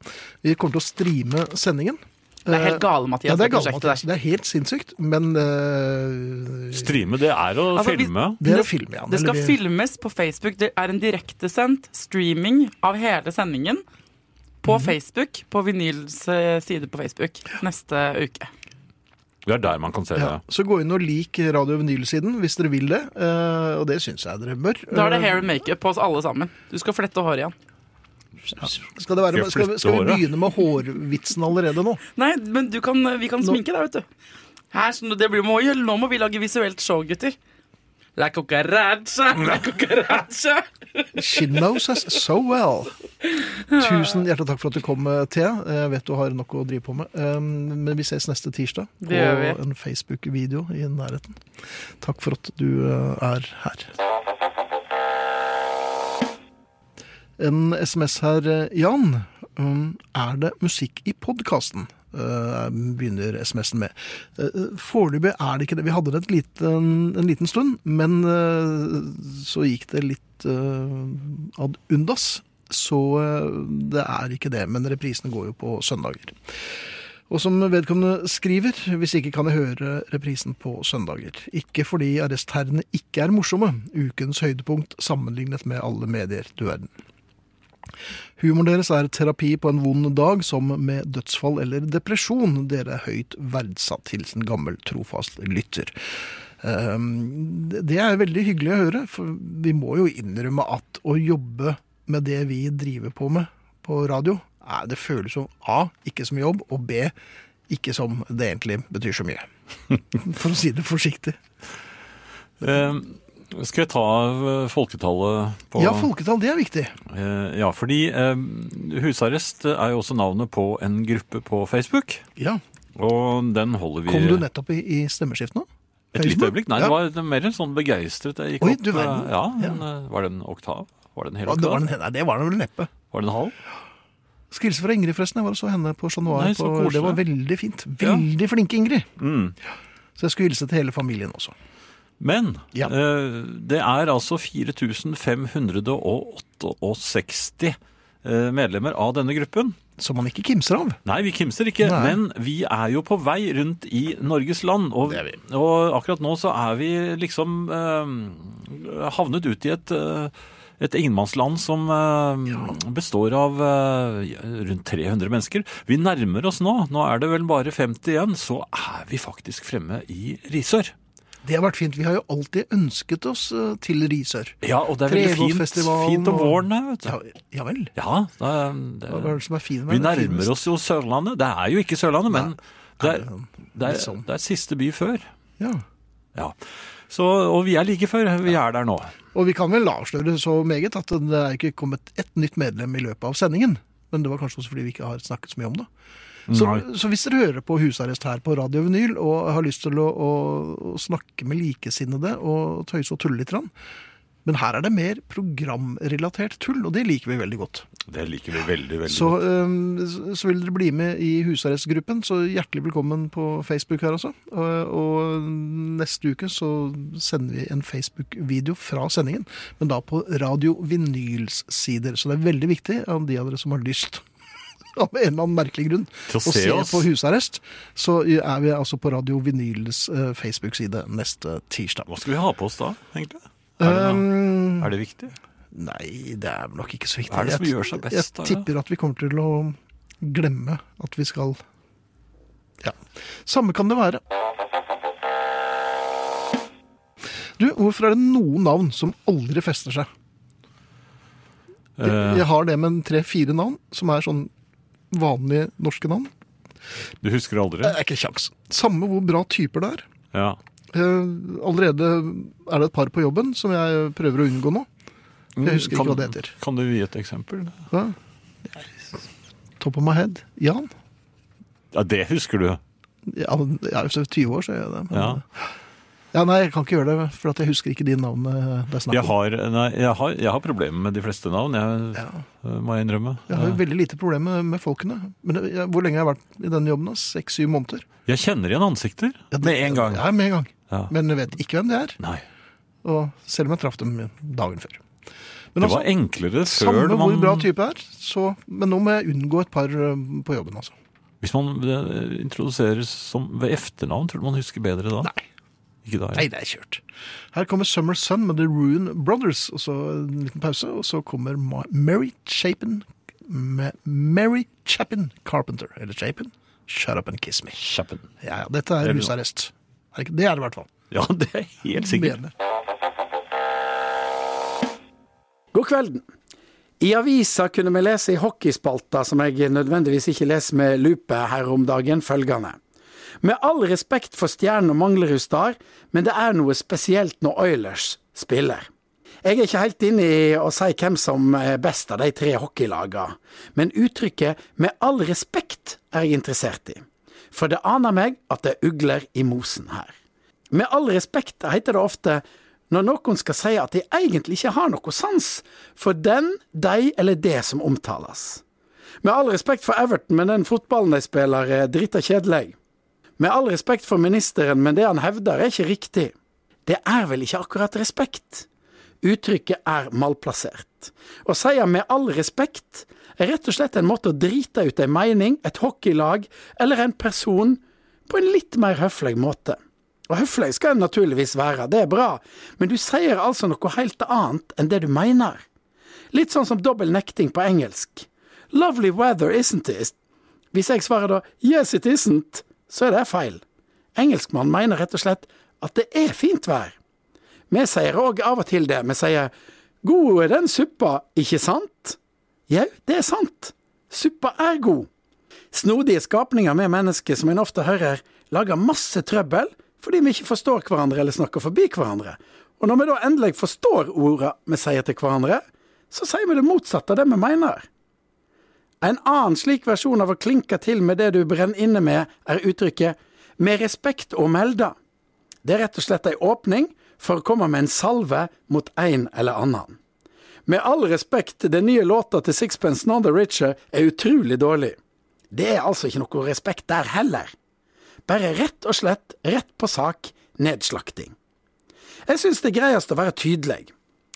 Vi kommer til å streame sendingen. Det er helt gale, Mathias. Ja, det er det galt, Mathias. Det er helt sinnssykt, men uh, Streame, det er å Altså, vi- filme. Det er å filme, ja. Det skal vi- filmes på Facebook. Det er en direktesendt streaming av hele sendingen på Mhm. Facebook, på Vinyls eh, side på Facebook, neste uke. Det er der man kan se Ja, det. så gå inn og lik Radio Vinyl-siden hvis dere vil det, eh, og det syns jeg dere bør. Da er det Eh, hair and makeup på oss alle sammen. Du skal flette håret igjen. Skal, det være, Skal jeg skal, vi- skal vi håret? begynne med hårvitsen allerede nå? Nei, men du kan, vi kan sminke deg, vet du. Her, så det blir, må, nå må vi lage visuelt show, gutter. La cucaracha, [LAUGHS] la cucaracha. She knows us so well. Tusen hjertelig takk for at du kom, eh, Thea. Jeg vet du har nok å drive på med. Um, Men vi ses neste tirsdag på en Facebook-video i nærheten. Takk for at du eh, er her. En SMS her, eh, Jan. Um, Er det musikk i podkasten? Begynner SMS-en med. Eh, Foreløpig er det ikke det. Vi hadde det et liten, en liten stund, men eh, så gikk det litt eh, ad undas. Så eh, det er ikke det, men reprisene går jo på søndager. Og som vedkommende skriver, hvis ikke kan jeg høre reprisen på søndager. Ikke fordi arrestherrene ikke er morsomme, ukens høydepunkt sammenlignet med alle medier, du verden. Humoren deres er terapi på en vond dag, som med dødsfall eller depresjon. Dere er høyt verdsatt, hilsen gammel, trofast lytter. Ehm, Det er veldig hyggelig å høre, for vi må jo innrømme at å jobbe med det vi driver på med på radio, er, det føles som A, ikke som jobb, og B, ikke som det egentlig betyr så mye. [LAUGHS] For å si det forsiktig. Eh, skal jeg ta eh, folketallet på Ja, folketall, det er viktig. Eh, ja, fordi eh, husarrest er jo også navnet på en gruppe på Facebook. Ja. Og den holder vi Kom du nettopp i, i stemmeskift nå? et lite øyeblikk. Nei, Ja. det var mer en sånn begeistret. Jeg gikk Oi, opp, du verden. Ja, Ja. en, eh, Var det en oktav? Var det en hel Ja, det var oktav? nei, det var den vel neppe. Var det en halv? Skal hilse fra Ingrid, forresten. Jeg var og så henne på Chat Noir. Det var veldig fint. Veldig flinke Ingrid. Mm. Så jeg skulle hilse til hele familien også. Men Ja. eh, det er altså 4568 eh, medlemmer av denne gruppen. Som man ikke kimser av. Nei, vi kimser ikke, Nei. men vi er jo på vei rundt i Norges land. Og, og akkurat nå så er vi liksom eh, havnet ut i et, eh, et ingenmannsland som eh, består av eh, rundt 300 mennesker. Vi nærmer oss nå. Nå er det vel bare 50 igjen. Så er vi faktisk fremme i Risør. Det har vært fint. Vi har jo alltid ønsket oss eh, til Risør. Ja, og det er veldig fint, fint om våren her, vet du. Ja, ja vel. Ja, det, er- det, Hva er det som er fint med vi nærmer oss jo Sørlandet. Det er jo ikke Sørlandet, men det er, det er, liksom- det er siste by før. Ja. Ja. Så, og vi er like før. Vi er der nå. Og vi kan vel avsløre så meget at det er ikke kommet ett nytt medlem i løpet av sendingen. Men det var kanskje også fordi vi ikke har snakket så mye om det. Så, så hvis dere hører på Husarrest her på Radio Vinyl og har lyst til å, å, å snakke med likesinnede og tøyse og tulle litt, Men her er det mer programrelatert tull, og det liker vi veldig godt. Det liker vi veldig, veldig Så, godt. øhm, så vil dere bli med i husarrestgruppen, så hjertelig velkommen på Facebook her også. Og, og neste uke så sender vi en Facebook-video fra sendingen, men da på Radio Vinyls sider. Så det er veldig viktig av de av dere som har lyst [LAUGHS] av en eller annen merkelig grunn Til å se oss. på husarrest, så er vi altså på Radio Vinyls eh, Facebook-side neste tirsdag. Hva skal vi ha på oss da, egentlig? Er det, Um, er det viktig? Nei, det er nok ikke så viktig. Hva er det som gjør seg best, Jeg da, Jeg tipper at vi kommer til å glemme at vi skal Ja. Samme kan det være. Du, hvorfor er det noen navn som aldri fester seg? Eh, jeg har det med tre-fire navn, som er sånn vanlige norske navn. du husker aldri? Det er ikke kjangs. Samme hvor bra typer det er. Ja. Eh, allerede er det et par på jobben som jeg prøver å unngå nå. Jeg husker ikke hva det heter. Kan du gi et eksempel? Ja. Top of my head. Jan. Ja, det husker du. Ja, jeg er jo 20 år, så gjør jeg det. Men, Ja. Ja, nei, jeg kan ikke gjøre det, for at jeg husker ikke de navnene det er snakk Jeg om. har, nei, jeg har, jeg har problemer med de fleste navn, jeg Ja. eh, må jeg innrømme. Jeg har jo veldig lite problemer med folkene. Men jeg, hvor lenge har jeg vært i denne jobben? Seks-syv måneder? Jeg kjenner igjen ansikter med en gang. Ja, med en gang. Ja. Men jeg vet ikke hvem det er. Nei. Og selv om jeg traff dem dagen før. Men Det var enklere før samme før hvor bra type er, så Men nå må jeg unngå et par på jobben, altså. Hvis man eh, introduseres som ved efternavn, tror du man husker bedre da? Nei. Ikke da, Nei, det er kjørt. Her kommer Summer Sun med The Rune Brothers, og så en liten pause, og så kommer Ma Mary Chapin med Mary Chapin Carpenter. Eller Chapin. Shut up and kiss me. Chapin. Ja, ja, dette er husarrest. Det er det i hvert fall. Ja, det er helt sikkert. God kvelden. I avisa kunne vi lese i hockeyspalta, som jeg nødvendigvis ikke leser med lupe her om dagen, følgende. Med all respekt for stjernen og Manglerud Star, men det er noe spesielt når Oilers spiller. Jeg er ikke helt inne i å si hvem som er best av de tre hockeylagene, men uttrykket 'med all respekt' er jeg interessert i. For det aner meg at det er ugler i mosen her. Med all respekt heter det ofte når noen skal si at de egentlig ikke har noe sans for den, de eller det som omtales. Med all respekt for Everton, men den fotballen de spiller er drita kjedelig. Med all respekt for ministeren, men det han hevder er ikke riktig. Det er vel ikke akkurat respekt? Uttrykket er malplassert. Å si med all respekt er rett og slett en måte å drite ut en mening, et hockeylag eller en person på en litt mer høflig måte. Og høflig skal en naturligvis være, det er bra, men du sier altså noe helt annet enn det du mener. Litt sånn som dobbel nekting på engelsk. Lovely weather, isn't it? Hvis jeg svarer da yes it isn't, så er det feil. Engelskmann mener rett og slett at det er fint vær. Vi sier òg av og til det. Vi sier 'god er den suppa, ikke sant?' Jau, det er sant. Suppa er god. Snodige skapninger med mennesker som en ofte hører lager masse trøbbel fordi vi ikke forstår hverandre eller snakker forbi hverandre. Og når vi da endelig forstår orda vi sier til hverandre, så sier vi det motsatte av det vi mener. En annen slik versjon av å klinke til med det du brenner inne med, er uttrykket 'med respekt å melde'. Det er rett og slett ei åpning for å komme med en salve mot en eller annen. Med all respekt, den nye låta til Sixpence None the Richer er utrolig dårlig. Det er altså ikke noe respekt der heller. Bare rett og slett, rett på sak, nedslakting. Jeg syns det er greiest å være tydelig.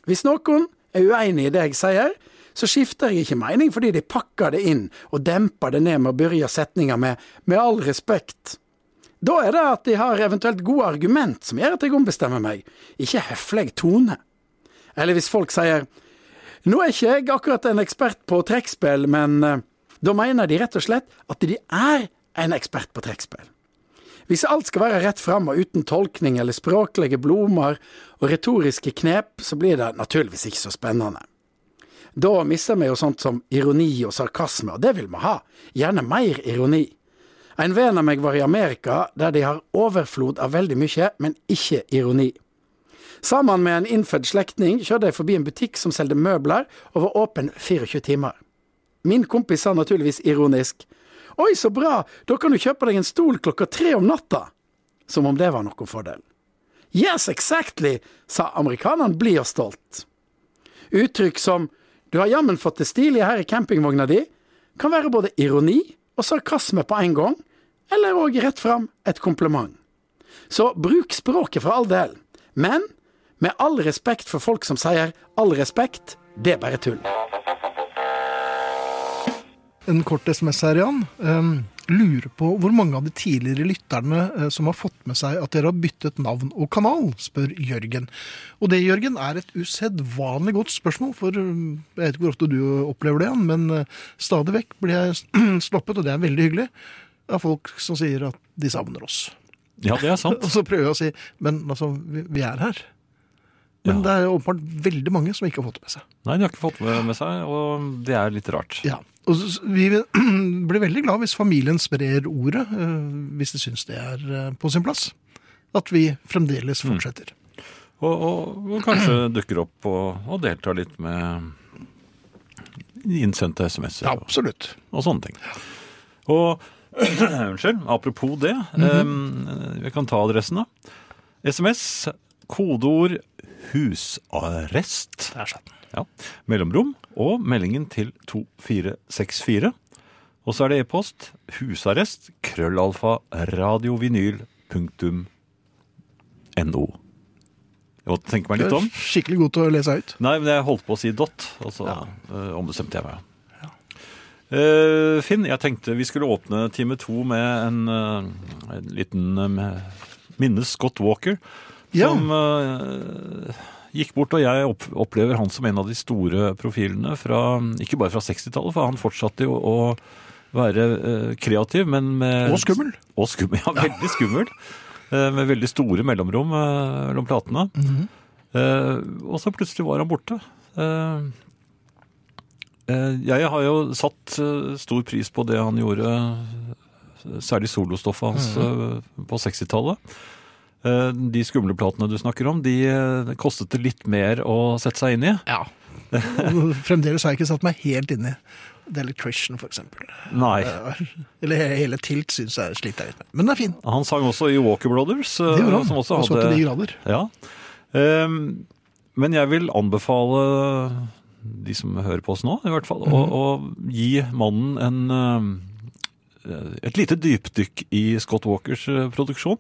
Hvis noen er uenig i det jeg sier, så skifter jeg ikke mening fordi de pakker det inn og demper det ned med å begynne setninga med 'med all respekt'. Da er det at de har eventuelt gode argument som gjør at jeg ombestemmer meg, ikke høflig tone. Eller hvis folk sier 'nå er ikke jeg akkurat en ekspert på trekkspill', men eh, da mener de rett og slett at de er en ekspert på trekkspill. Hvis alt skal være rett fram og uten tolkning eller språklige blomster og retoriske knep, så blir det naturligvis ikke så spennende. Da mister vi jo sånt som ironi og sarkasme, og det vil vi ha. Gjerne mer ironi. En venn av meg var i Amerika, der de har overflod av veldig mye, men ikke ironi. Sammen med en innfødt slektning kjørte jeg forbi en butikk som solgte møbler, og var åpen 24 timer. Min kompis sa naturligvis ironisk Oi, så bra, da kan du kjøpe deg en stol klokka tre om natta. Som om det var noen fordel. Yes, exactly, sa amerikaneren blid og stolt. Uttrykk som du har jammen fått det stilige her i campingvogna di, kan være både ironi og sarkasme på en gang, eller òg rett fram et kompliment. Så bruk språket for all del, men med all respekt for folk som sier all respekt, det er bare tull. En kort SMS her, Jan. Um, lurer på hvor mange av de tidligere lytterne eh, som har fått med seg at dere har byttet navn og kanal, spør Jørgen. Og det, Jørgen, er et usedvanlig godt spørsmål, for um, jeg vet ikke hvor ofte du opplever det, men uh, stadig vekk blir jeg [CLEARS THROAT] slappet, og det er veldig hyggelig, av folk som sier at de savner oss. Ja, det er sant. [LAUGHS] Og så prøver jeg å si men altså, vi, er her. Men Ja. det er åpenbart veldig mange som ikke har fått det med seg. Nei, de har ikke fått det med seg, og det er litt rart. Ja, Vi [CLEARS THROAT] blir veldig glad hvis familien sprer ordet, eh, hvis de syns det er eh, på sin plass. At vi fremdeles Mm. fortsetter. Og, og, og kanskje dukker opp og, og deltar litt med innsendte SMS-er Ja, og, absolutt. og sånne ting. Og [CLEARS THROAT] unnskyld, apropos det, eh, vi kan ta adressen da. SMS, kodeord husarrest. Der satt den. Ja. Mellomrom og meldingen til 2464. Og så er det e-post husarrest krøllalfa radiovinyl.no. Jeg måtte tenke meg Du litt er om. skikkelig god til å lese ut. Nei, men jeg holdt på å si dot, og så Ja. eh, ombestemte jeg meg. Eh, Finn, jeg tenkte vi skulle åpne time to med en, uh, en liten uh, minnes Scott Walker, Ja. som eh, gikk bort, og jeg opplever han som en av de store profilene fra, ikke bare fra 60-tallet, for han fortsatte jo å være eh, kreativ, men med... Og skummel. Og skummel, [LAUGHS] ja, veldig skummel. eh, Med veldig store mellomrom eh, mellom platene. Mm -hmm. og så plutselig var han borte. Jeg har jo satt stor pris på det han gjorde, særlig solostoffet hans mm -hmm. på 60-tallet. Eh, de skumle platene du snakker om, de eh, kostet det litt mer å sette seg inn i. Ja. [LAUGHS] Fremdeles har jeg ikke satt meg helt inn i Delectration, for eksempel. Nei. Eller hele Tilt syns jeg sliter jeg litt med. Men den er fin. Han sang også i Walker Brothers, eh, Det gjorde han. som også Og så til de grader. Ja. Ehm, men jeg vil anbefale de som hører på oss nå, i hvert fall, å, Mhm. å gi mannen en, et lite dypdykk i Scott Walkers eh, produksjon.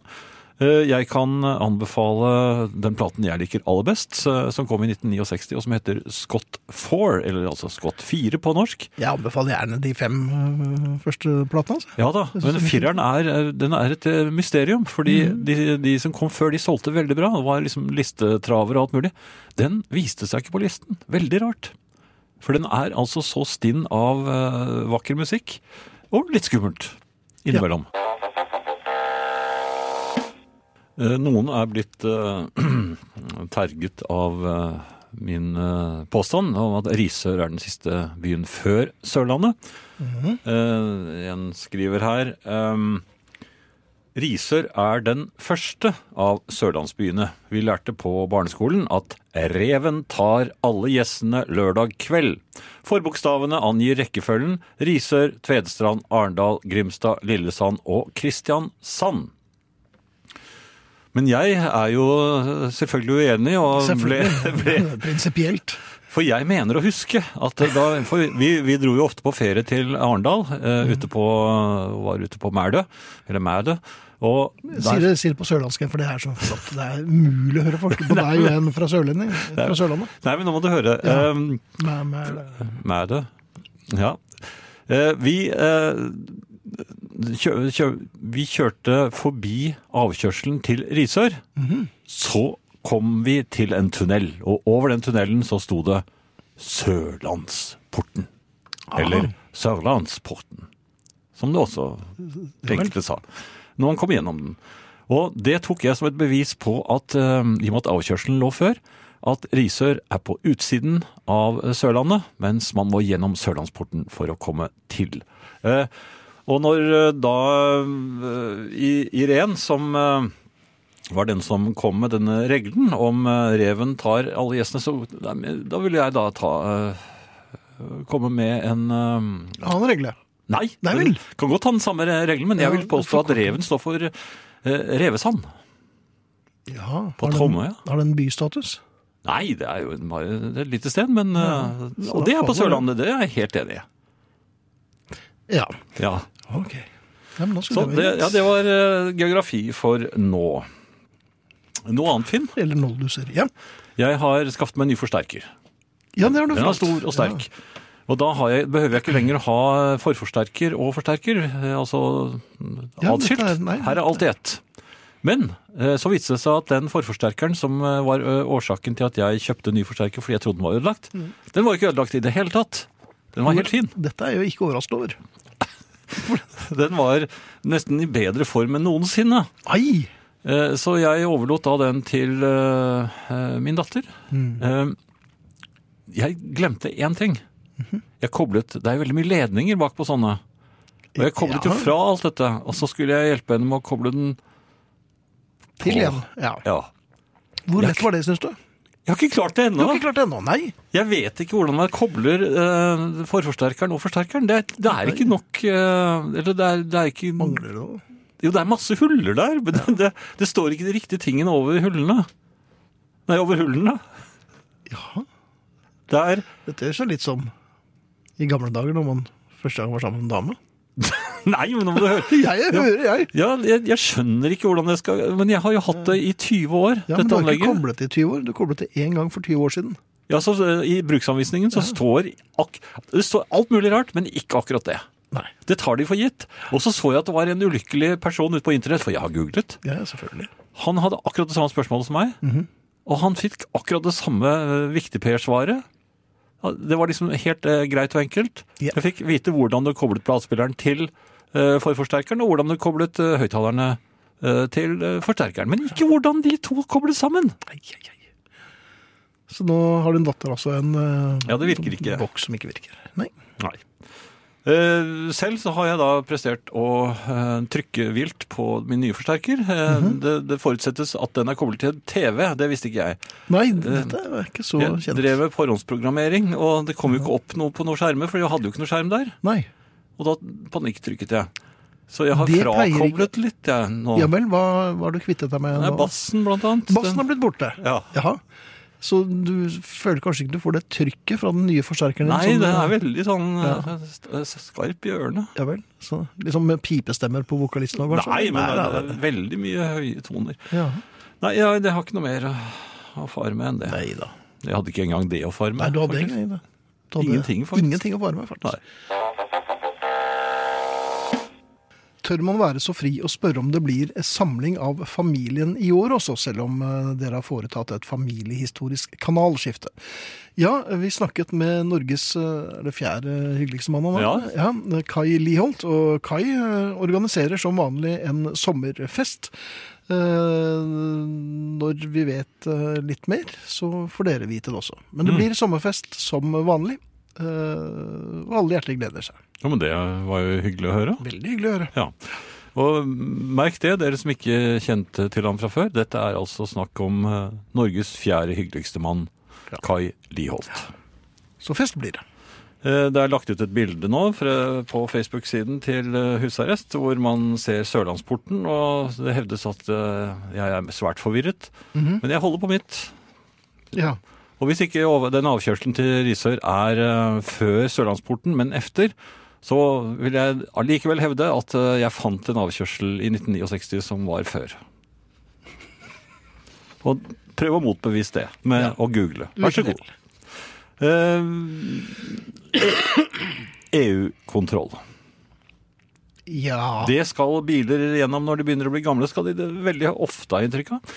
Eh, Jeg kan anbefale den platen jeg liker aller best, eh, som kom i 1969, og som heter Scott 4, eller altså Scott 4 på norsk. Jeg anbefaler gjerne de fem øh, første platene. Altså. Ja da, men er fireren er, den er et eh, mysterium, fordi mm. de, de som kom før, de solgte veldig bra. Det var liksom listetraver og alt mulig. Den viste seg ikke på listen. Veldig rart. For den er altså så stinn av eh, vakker musikk, og litt skummelt innimellom. Eh, Noen er blitt eh, [CLEARS THROAT] terget av eh, min eh, påstand om at Risør er den siste byen før Sørlandet. Eh, en skriver her Risør er den første av sørlandsbyene. Vi lærte på barneskolen at reven tar alle gjessene lørdag kveld. Forbokstavene angir rekkefølgen Risør, Tvedestrand, Arendal, Grimstad, Lillesand og Kristiansand. Men jeg er jo selvfølgelig uenig, og Selvfølgelig. [LAUGHS] ble [LAUGHS] Prinsipielt. for jeg mener å huske at da For vi, vi dro jo ofte på ferie til Arendal, eh, ute på, var ute på Mærdø, eller Mædø. Og der, si det på sørlandsk, for det er så flott. Det er umulig å høre forskjell på [LAUGHS] deg og en fra, Sørlending, fra Sørlandet. nei, men nå må du høre. Ja. Um, Med, med, Ja. Eh, vi, eh, kjø, kjø, vi kjørte forbi avkjørselen til Risør. Så kom vi til en tunnel, og over den tunnelen så sto det Sørlandsporten. Eller Sørlandsporten, som det også enkelte sa. Når man kom gjennom den. Og det tok jeg som et bevis på at, eh, i og med at avkjørselen lå før, at Risør er på utsiden av Sørlandet, mens man må gjennom Sørlandsporten for å komme til. Eh, og når eh, da eh, Irén, som eh, var den som kom med denne regelen om reven tar alle gjestene, så da ville jeg da ta Komme med en annen regle. Nei, Nei vel. kan godt ha den samme regelen, men jeg vil påstå at reven står for uh, revesand. Ja, På Tromøya? Har den bystatus? Nei, det er jo bare et lite sted, men så Og det er på Sørlandet, det er jeg helt enig i. Ja. Ja. Ok. Ja, Så det, ja, det var uh, geografi for nå. Noe annet, Finn? Eller nolduser. Ja. Jeg har skaffet meg en ny forsterker. ja, det har du Den er stor og sterk. Og da har jeg, behøver jeg ikke lenger ha forforsterker og forsterker, eh, altså Ja, atskilt. er- nei, Her er alt i ett. Men eh, så viste det seg at den forforsterkeren som var årsaken til at jeg kjøpte ny forsterker fordi jeg trodde den var ødelagt, Mm. den var ikke ødelagt i det hele tatt. Den var helt fin. Dette er jeg jo ikke overrasket over. [LAUGHS] Den var nesten i bedre form enn noensinne. Ai! Eh, Så jeg overlot da den til eh, eh, min datter. Mm. Jeg glemte én ting. Mhm. Jeg koblet, Det er veldig mye ledninger bak på sånne. Og jeg koblet jo fra alt dette. Og så skulle jeg hjelpe henne med å koble den Til igjen. Ja. Ja. Hvor lett var det, syns du? Jeg har ikke klart det Du har ikke klart det ennå, nei. Jeg vet ikke hvordan man kobler uh, forforsterkeren og forsterkeren. Det er, det er ikke nok uh, Eller det er, det er ikke Mangler det noe? Jo, det er masse huller der, men det, det, det står ikke de riktige tingene over hullene. Nei, over hullene. Ja. Det er Dette er så litt som i gamle dager når man første gang var sammen med en dame. [LAUGHS] Nei, men nå må du høre. [LAUGHS] Jeg, hører, jeg. Ja, jeg, jeg skjønner ikke hvordan jeg skal Men jeg har jo hatt det i 20 år, Ja, men du har ikke koblet det i 20 år. Du koblet det én gang for 20 år siden. Ja, så eh, I bruksanvisningen så står, ak det står alt mulig rart, men ikke akkurat det. Nei. Det tar de for gitt. Og så så jeg at det var en ulykkelig person ute på internett, for jeg har googlet. Ja, selvfølgelig. Han hadde akkurat det samme spørsmålet som meg, Mhm. og han fikk akkurat det samme uh, viktigper-svaret. Det var liksom helt eh, greit og enkelt. Ja. Jeg fikk vite hvordan du koblet platespilleren til eh, forforsterkeren, og hvordan du koblet uh, høyttalerne eh, til eh, forsterkeren. Men ikke hvordan de to koblet sammen. Ai, ai, ai. Så nå har din datter altså en eh, Ja, det virker ikke. boks som ikke virker. Nei. Nei. Eh, selv så har jeg da prestert å eh, trykke vilt på min nye forsterker. Mm -hmm. det, det forutsettes at den er koblet til TV, det visste ikke jeg. Nei, dette er ikke så kjent. Jeg drev med forhåndsprogrammering, og det kom jo ikke opp noe på noen skjermer, for jeg hadde jo ikke noe skjerm der. Nei. Og da panikktrykket jeg. Så jeg har Det frakoblet litt, jeg, nå. Ja vel, hva har du kvittet deg med nå? bassen, blant annet. Bassen har blitt borte. Ja. Jaha. Så du føler kanskje ikke du får det trykket fra den nye forsterkeren? Nei, sånn, det er veldig sånn Ja. eh, skarp i ørene. Ja vel. Så, liksom med pipestemmer på vokalisten òg, kanskje? Nei, men det nei, er veldig mye høye toner. Ja. Nei, jeg, jeg har ikke noe mer å, fare med enn det. Nei da. Jeg hadde ikke engang det å fare med. Nei, du hadde faktisk. egentlig. Du hadde Ingenting, faktisk. Ingenting å fare med, faktisk. Nei. Tør man være så fri å spørre om det blir samling av familien i år også, selv om eh, dere har foretatt et familiehistorisk kanalskifte? Ja, vi snakket med Norges eh, er det fjerde hyggeligste mann han var? ja. Kai Liholt. Og Kai eh, organiserer som vanlig en sommerfest. Eh, Når vi vet eh, litt mer, så får dere vite det også. Men det Mm. blir sommerfest som vanlig. Eh, Og alle hjertelig gleder seg. Ja, men det var jo hyggelig å høre. Veldig hyggelig å høre. Ja. Og merk det, dere som ikke kjente til ham fra før. Dette er altså snakk om eh, Norges fjerde hyggeligste mann, Ja. Kai Liholt. Så fest blir det. Eh, Det er lagt ut et bilde nå på Facebook-siden til husarrest, hvor man ser Sørlandsporten, og det hevdes at jeg er svært forvirret. Mhm. Men jeg holder på mitt. Ja. Og hvis ikke den avkjørselen til Risør er eh, før Sørlandsporten, men efter, så vil jeg allikevel hevde at eh, jeg fant en avkjørsel i 1969 som var før. Og prøv å motbevise det med Ja. å google. Vær så god. Eh, EU-kontroll. Ja. Det skal biler gjennom når de begynner å bli gamle, skal de det veldig ofte ha inntrykk av.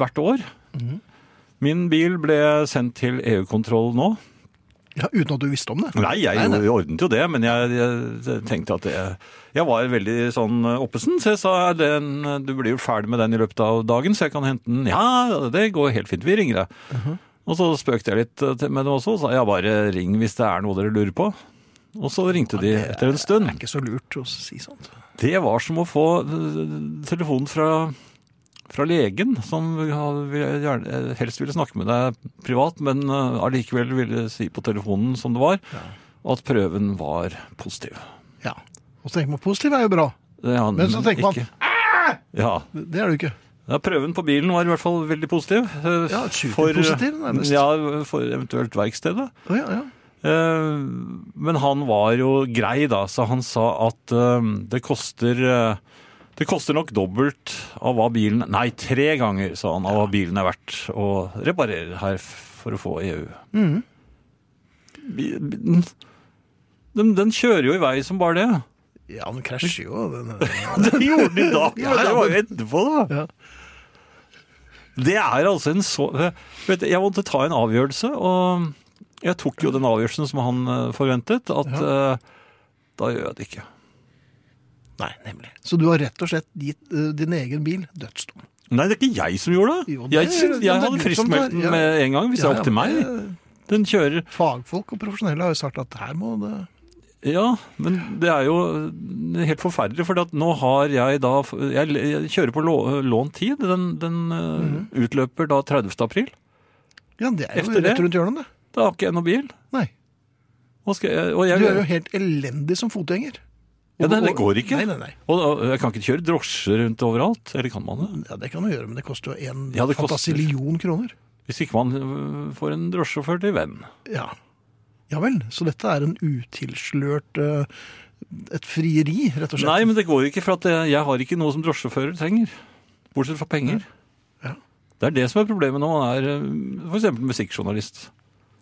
Hvert år. Mhm. Min bil ble sendt til EU-kontroll nå. ja. Uten at du visste om det? Nei, jeg Nei, nei. ordnet jo det, men jeg, jeg tenkte at det Jeg var veldig sånn oppesen, så jeg sa den, du blir jo ferdig med den i løpet av dagen, så jeg kan hente den. Ja, det går helt fint, vi ringer deg. Mhm. Og så spøkte jeg litt med dem også, og sa ja, bare ring hvis det er noe dere lurer på. Og så ringte de etter en stund. Det er ikke så lurt å si sånt. Det var som å få øh, telefonen fra, fra legen, som helst ville snakke med deg privat, men øh, allikevel ville si på telefonen som det var, at prøven var positiv. Ja. Og så tenker man positiv er jo bra. Ja, Men så tenker man, ikke. Ja, Det er det jo ikke. Ja, prøven på bilen var i hvert fall veldig positiv. Ja, Ja, superpositiv, nærmest. Ja, for eventuelt verkstedet. Å, ja, ja. Eh, Men han var jo grei, da, så han sa at eh, det koster eh, Det koster nok dobbelt av hva bilen Nei, tre ganger, sa han, av hva bilen er verdt å reparere her for å få EU. Mhm. Bi- Den, den kjører jo i vei som bare det. Ja, den krasjer jo. Den, [LAUGHS] Det gjorde den i dag, Ja, men det var jo etterpå, da. Ja. Det er altså en så vet du, Jeg måtte ta en avgjørelse, og jeg tok jo den avgjørelsen som han eh, forventet, at eh, da gjør jeg det ikke. Nei, nemlig. Så du har rett og slett gitt uh, din egen bil dødsdom. Nei, det er ikke jeg som gjorde det. Jo, det- jeg jeg er hadde friskmeldt den ja. med en gang, hvis det er opp til meg. Den kjører Fagfolk og profesjonelle har jo sagt at her må det Ja, men det er jo helt forferdelig, for nå har jeg da Jeg, jeg kjører på lå- lånt tid. Den, den mm. Utløper da 30. april. Ja, det er jo Efter rett rundt hjørnet, det. Da har ikke jeg noe bil. Nei. Hva skal jeg, og jeg, Du er jo helt elendig som fotgjenger. Ja, det, det går ikke. Nei, nei, nei. Og, og jeg kan ikke kjøre drosje rundt overalt. Eller kan man det? Ja, Det kan man gjøre, men det koster jo en Ja, fantasillion kroner. Hvis ikke man øh, får en drosjesjåfør til venn. Ja. ja vel, så dette er en utilslørt eh, Et frieri, rett og slett. Nei, men det går ikke, for at jeg, jeg har ikke noe som drosjesjåfører trenger. Bortsett fra penger. Ja. Det er det som er problemet når man er f.eks. musikkjournalist.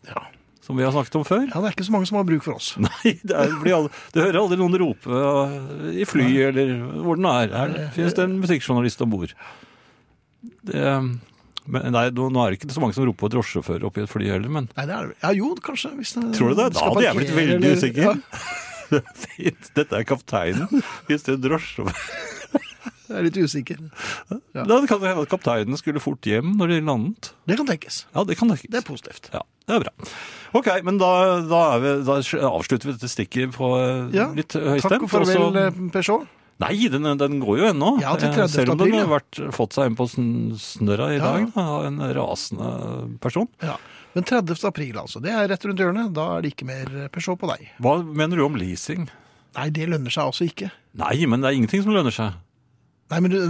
Ja. Som vi har snakket om før. ja, det er ikke så mange som har bruk for oss. Nei, det, er, blir aldri, du hører aldri noen rope øh, i fly eller hvor den er. Her finnes det en musikkjournalist om bord. Men Nei, nå nå er det ikke så mange som roper på drosjesjåfør oppi et fly heller, men Nei, det er det. Ja, jo, kanskje. Hvis det, Tror du det? Da hadde jeg blitt veldig eller- usikker. Ja, [LAUGHS] fint. Dette er kapteinen. Hvis det er drosjesjåfør [LAUGHS] jeg er litt usikker. Ja. Da kan det hende at kapteinen skulle fort hjem når de landet. Det kan tenkes. Ja, det kan tenkes. Det er positivt. Ja, det er bra. Ok, men da, da, vi, da avslutter vi dette stikket på eh, Ja, litt Takk og farvel, også... eh, Peugeot. Nei, den, den går jo ennå. Ja, til Eh, 30. Selv om den har vært, fått seg en på sn- snørra i Ja. dag da, av en rasende person. Ja. Men 30. april, altså. Det er rett rundt hjørnet. Da er det ikke mer Peugeot på deg. Hva mener du om leasing? Nei, det lønner seg altså ikke. Nei, men det er ingenting som lønner seg. Nei, men du,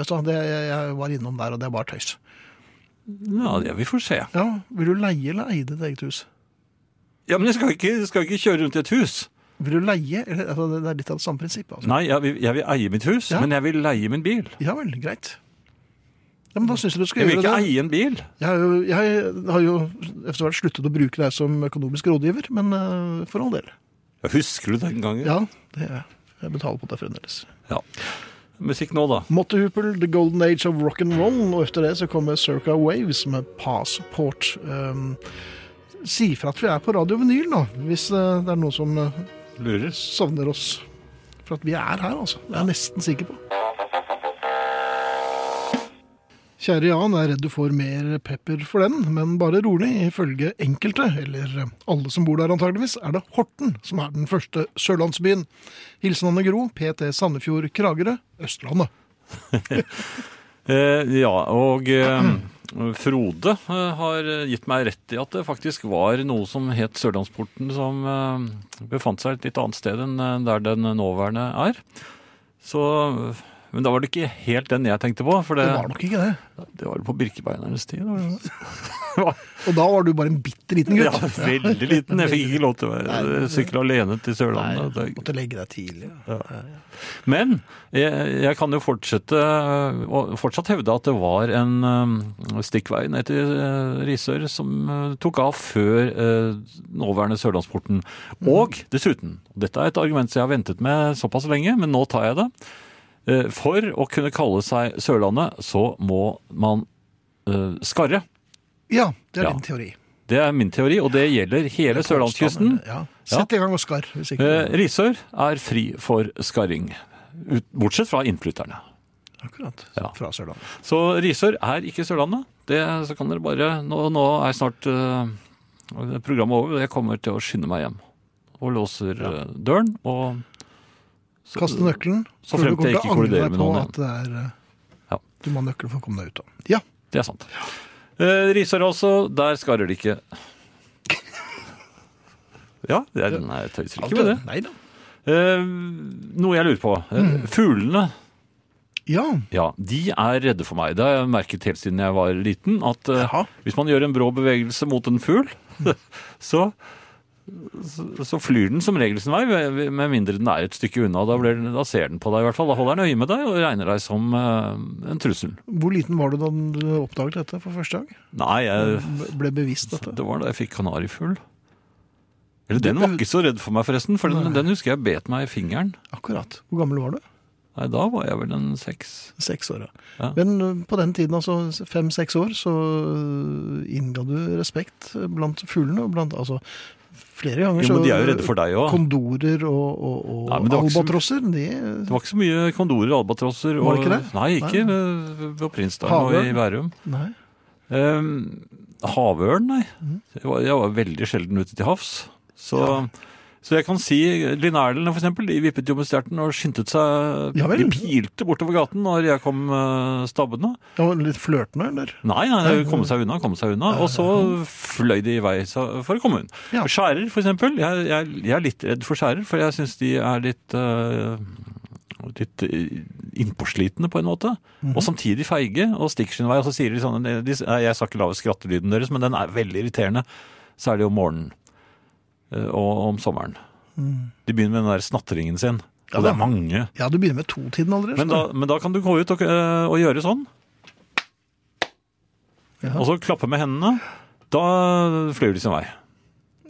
vet du hva, jeg var innom der, og det er bare tøys. Ja, det, vi får se. Ja, Vil du leie eller eie ditt eget hus? Ja, Men jeg skal ikke, skal ikke kjøre rundt i et hus. Vil du leie? Eller, altså, det er litt av det samme prinsippet. Altså. Nei, jeg vil, jeg vil eie mitt hus, Ja. men jeg vil leie min bil. Ja vel, greit. Ja, men Da synes jeg du skal Jeg vil gjøre ikke det. eie en bil. Jeg, har jo- jeg har jo etter hvert sluttet å bruke deg som økonomisk rådgiver, men eh, for all del. Jeg Husker du den gangen? Ja, det, jeg betaler på det fremdeles. Ja. Musikk nå, da. Mottehupel, The Golden Age of Rock and Roll, og etter det så kommer Circa Waves med Passport. Um, si fra at vi er på Radio Vinyl, da, hvis eh, det er noen som eh, Lurer. savner oss. For at vi er her, altså. Det er jeg nesten sikker på. Kjære Jan, jeg er redd du får mer pepper for den, men bare rolig. Ifølge enkelte, eller alle som bor der antageligvis, er det Horten som er den første sørlandsbyen. Hilsen Anne Gro, PT Sandefjord Kragerø, Østlandet. [LAUGHS] Eh, ja, og eh, Frode eh, har gitt meg rett i at det faktisk var noe som het Sørlandsporten, som eh, befant seg et litt annet sted enn eh, der den nåværende er. Så, men da var det ikke helt den jeg tenkte på, for det, Det var nok ikke det. det var på Birkebeinernes tid. [LAUGHS] Og da var du bare en bitte liten gutt. Ja, veldig liten. Jeg fikk ikke lov til å sykle alene til Nei, Sørlandet. Det- måtte legge deg tidlig. Men jeg, jeg kan jo fortsette og fortsatt hevde at det var en um, stikkvei ned til uh, Risør som uh, tok av før uh, nåværende Sørlandsporten. Og dessuten, dette er et argument som jeg har ventet med såpass lenge, men nå tar jeg det. Uh, for å kunne kalle seg Sørlandet, så må man uh, skarre. Ja, det er Ja. din teori. Det er min teori, og det gjelder hele sørlandskysten. Ja. Sett i gang og skarr. Uh, Risør er fri for skarring. Bortsett fra innflytterne. Akkurat. Ja. Fra Sørlandet. Så Risør er ikke Sørlandet. Det, så kan dere bare, nå, nå er snart uh, programmet over, og jeg kommer til å skynde meg hjem. Og låser ja. døren, og Kaste nøkkelen. Så fremt jeg ikke kolliderer med noen At det er, eh, Ja. Du må ha nøkkelen for å komme deg ut av. Ja. Det er sant. Eh, Risør også, der skarrer det ikke. [LAUGHS] Ja, det er, nei, jeg tøyser ikke med det. Nei da. Eh, noe jeg lurer på. Eh, Mm. Fuglene, Ja. Ja, de er redde for meg. Det har jeg merket helt siden jeg var liten, at eh, hvis man gjør en brå bevegelse mot en fugl, [LAUGHS] så, så, flyr den som regel sin vei, med mindre den er et stykke unna. Da, blir, den- da ser den på deg i hvert fall. Da holder den øye med deg og regner deg som uh, en trussel. Hvor liten var du da du oppdaget dette for første gang? Nei, jeg, Ble bevisst dette? det var da jeg fikk kanarifugl. Eller den var ikke så redd for meg forresten, for den, den husker jeg bet meg i fingeren. Akkurat. Hvor gammel var du? Nei, da var jeg vel en seks. Seks år, ja. Ja. Men på den tiden, altså fem-seks år, så ø, innga du respekt blant fuglene. og Blant, altså, flere ganger Jo, men de er jo redde for deg òg. Kondorer og, og, og Nei, det var så- albatrosser, Det var ikke så mye kondorer og albatrosser. Var det ikke det? Nei, ikke Nei. på Prinsdalen og i? Bærum. Nei. Um, havørn, nei. Mhm. Jeg, var, jeg var veldig sjelden ute til havs. Så, så jeg kan si Linnærlene, for eksempel, de vippet jo med stjerten og skyndte seg Ja. De pilte bortover gaten når jeg kom uh, stabbende. Ja, litt flørtende, eller? Nei, nei, de kom seg unna, kom seg unna. Og så fløy de i vei for å komme unna. Ja. Skjærer, for eksempel. Jeg, jeg, jeg er litt redd for skjærer, for jeg syns de er litt uh, Litt uh, innpåslitne, på en måte. Mhm. Og samtidig feige og stikker sin vei. Og så sier de sånn Jeg sa ikke lavest skrattelyden deres, men den er veldig irriterende. Særlig om morgenen. Uh, og om sommeren. De begynner med den der snatringen sin. Ja Og det er mange. Ja, du begynner med to-tiden allerede. Men da, men da kan du gå ut og, øh, og gjøre sånn. Ja. Og så klappe med hendene. Da flyr de sin vei.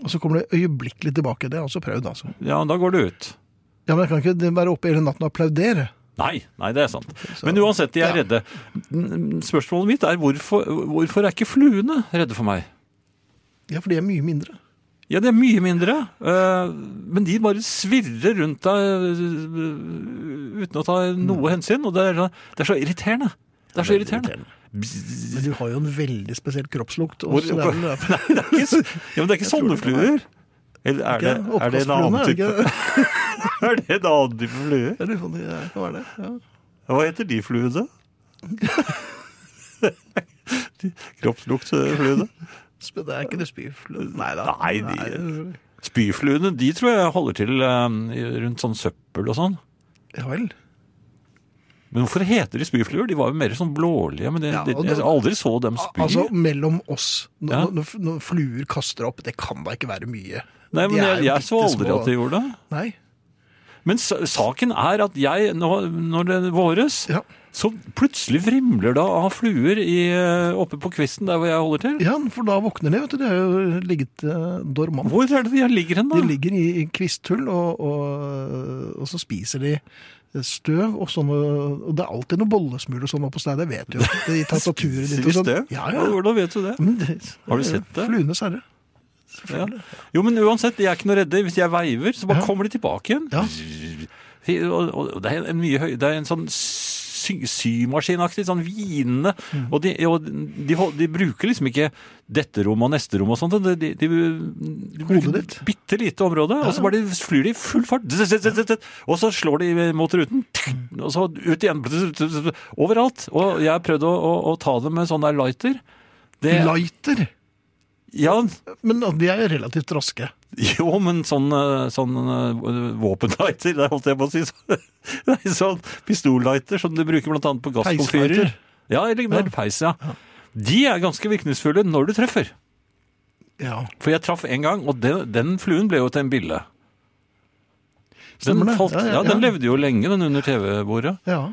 Og så kommer det øyeblikkelig tilbake. Det har jeg også prøvd, altså. Ja, da går du ut. Ja, men jeg kan ikke være oppe hele natten og applaudere. Nei, nei, det er sant. Men uansett, de er Ja. redde. Mm, Spørsmålet mitt er hvorfor, hvorfor er ikke fluene redde for meg? Ja, for de er mye mindre. Ja, det er mye mindre, øh, men de bare svirrer rundt deg øh, uten å ta noe hensyn, og det er, det er så irriterende. Det er så irriterende. Men du har jo en veldig spesiell kroppslukt. Hvor- også, det er [LAUGHS] Nei, det er ikke, ja, men det er ikke sånne fluer. Eller er det, [LAUGHS] er det en annen type? Er det en annen type flue? Ja, det kan det kan være det. Ja. Hva heter de fluene? [LAUGHS] Kroppsluktfluene? Det er ikke det spyfluene Nei da. Nei, de- Spyfluene de tror jeg holder til eh, rundt sånn søppel og sånn. Ja vel. Men hvorfor heter de spyfluer? De var jo mer sånn blålige. Men det, Ja, det, jeg aldri så dem spy. Altså, mellom oss, når, Ja. når, når fluer kaster opp, det kan da ikke være mye. Nei, men jeg, jeg så aldri at de gjorde det. Nei. Men saken er at jeg, nå, når det våres, Ja. Så plutselig vrimler det av fluer i, eh, oppe på kvisten der hvor jeg holder til. ja, for da våkner de, vet du. De har jo ligget eh, dormant. Hvor er det de ligger hen, da? De ligger i, i kvisthull, og, og, og så spiser de støv og sånne Og det er alltid noe bollesmul og sånn oppå stedet, det vet du jo. I tastaturet ditt sånn. støv? Ja, ja. Hvordan vet du det? Det, Har du sett det? Fluenes herre. Ja. Jo, men uansett, de er ikke noe redde. Hvis jeg veiver, så bare Ja. kommer de tilbake igjen. Ja. Og det er en mye høy, det er en sånn sy, symaskinaktig, sånn hvinende. Mm. Og, de, og de, de bruker liksom ikke dette rommet og neste rom og sånt. De, de, de, bruker et bitte lite område, og så bare de flyr de i full fart. Og så slår de mot ruten, og så ut igjen. Overalt. Og jeg har prøvd å, å, å ta dem med sånn der lighter. Det, Lighter. ja, Men de er jo relativt raske. [LAUGHS] jo, men sånn, eh, sånn eh, våpenlighter, det holdt jeg på å si. [LAUGHS] Nei, sånn pistollighter som du bruker annet på gasskomfyrer. Ja, eller, ja. peis, ja. De er ganske virkningsfulle når du treffer. Ja. For jeg traff en gang, og den, den fluen ble jo til en bille. Den, falt, ja, den levde jo lenge, den under TV-bordet. ja.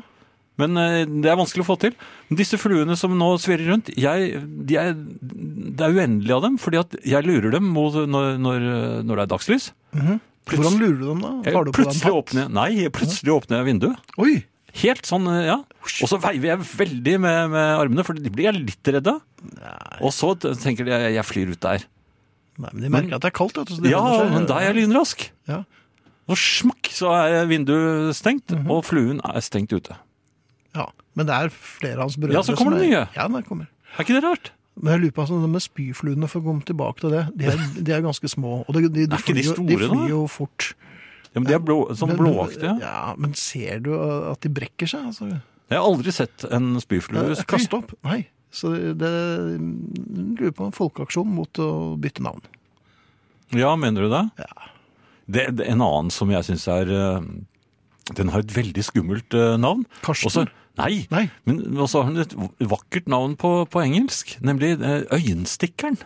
Men eh, det er vanskelig å få til. Men disse fluene som nå svirrer rundt, jeg, de er, det er uendelig av dem, fordi at jeg lurer dem mot når, når, når det er dagslys. Hvordan lurer du dem, da? Tar du på deg en hatt? nei, plutselig åpner jeg vinduet. Oi! Helt sånn, eh, ja. Og så veiver jeg veldig med, med armene, for de blir jeg litt redde. Og så tenker de jeg, jeg flyr ut der. Nei, men de merker at det er kaldt. Vet du, så de Ja, men da er jeg lynrask. Ja. Og smakk, så er vinduet stengt, Mhm. og fluen er stengt ute. Ja. Men det er flere av hans brødre Ja, så kommer det er- nye. Ja, det kommer. Er ikke det rart? Men jeg lurer på altså, med spyfluene, for å komme tilbake til det. De er, de er ganske små. Og de, de, de, Er ikke de flyr, store, de flyr jo fort. Ja, men De er blå, sånn blåaktige. Ja, men ser du at de brekker seg? Altså, Jeg har aldri sett en spyflue spy. Kaste opp? Nei. Så det, det lurer på en folkeaksjon mot å bytte navn. Ja, mener du det? Ja. det, det en annen som jeg syns er eh, Den har et veldig skummelt eh, navn. Karsten? Også- Nei, Nei. men også har hun et vakkert navn på, på engelsk, nemlig eh, Øyenstikkeren.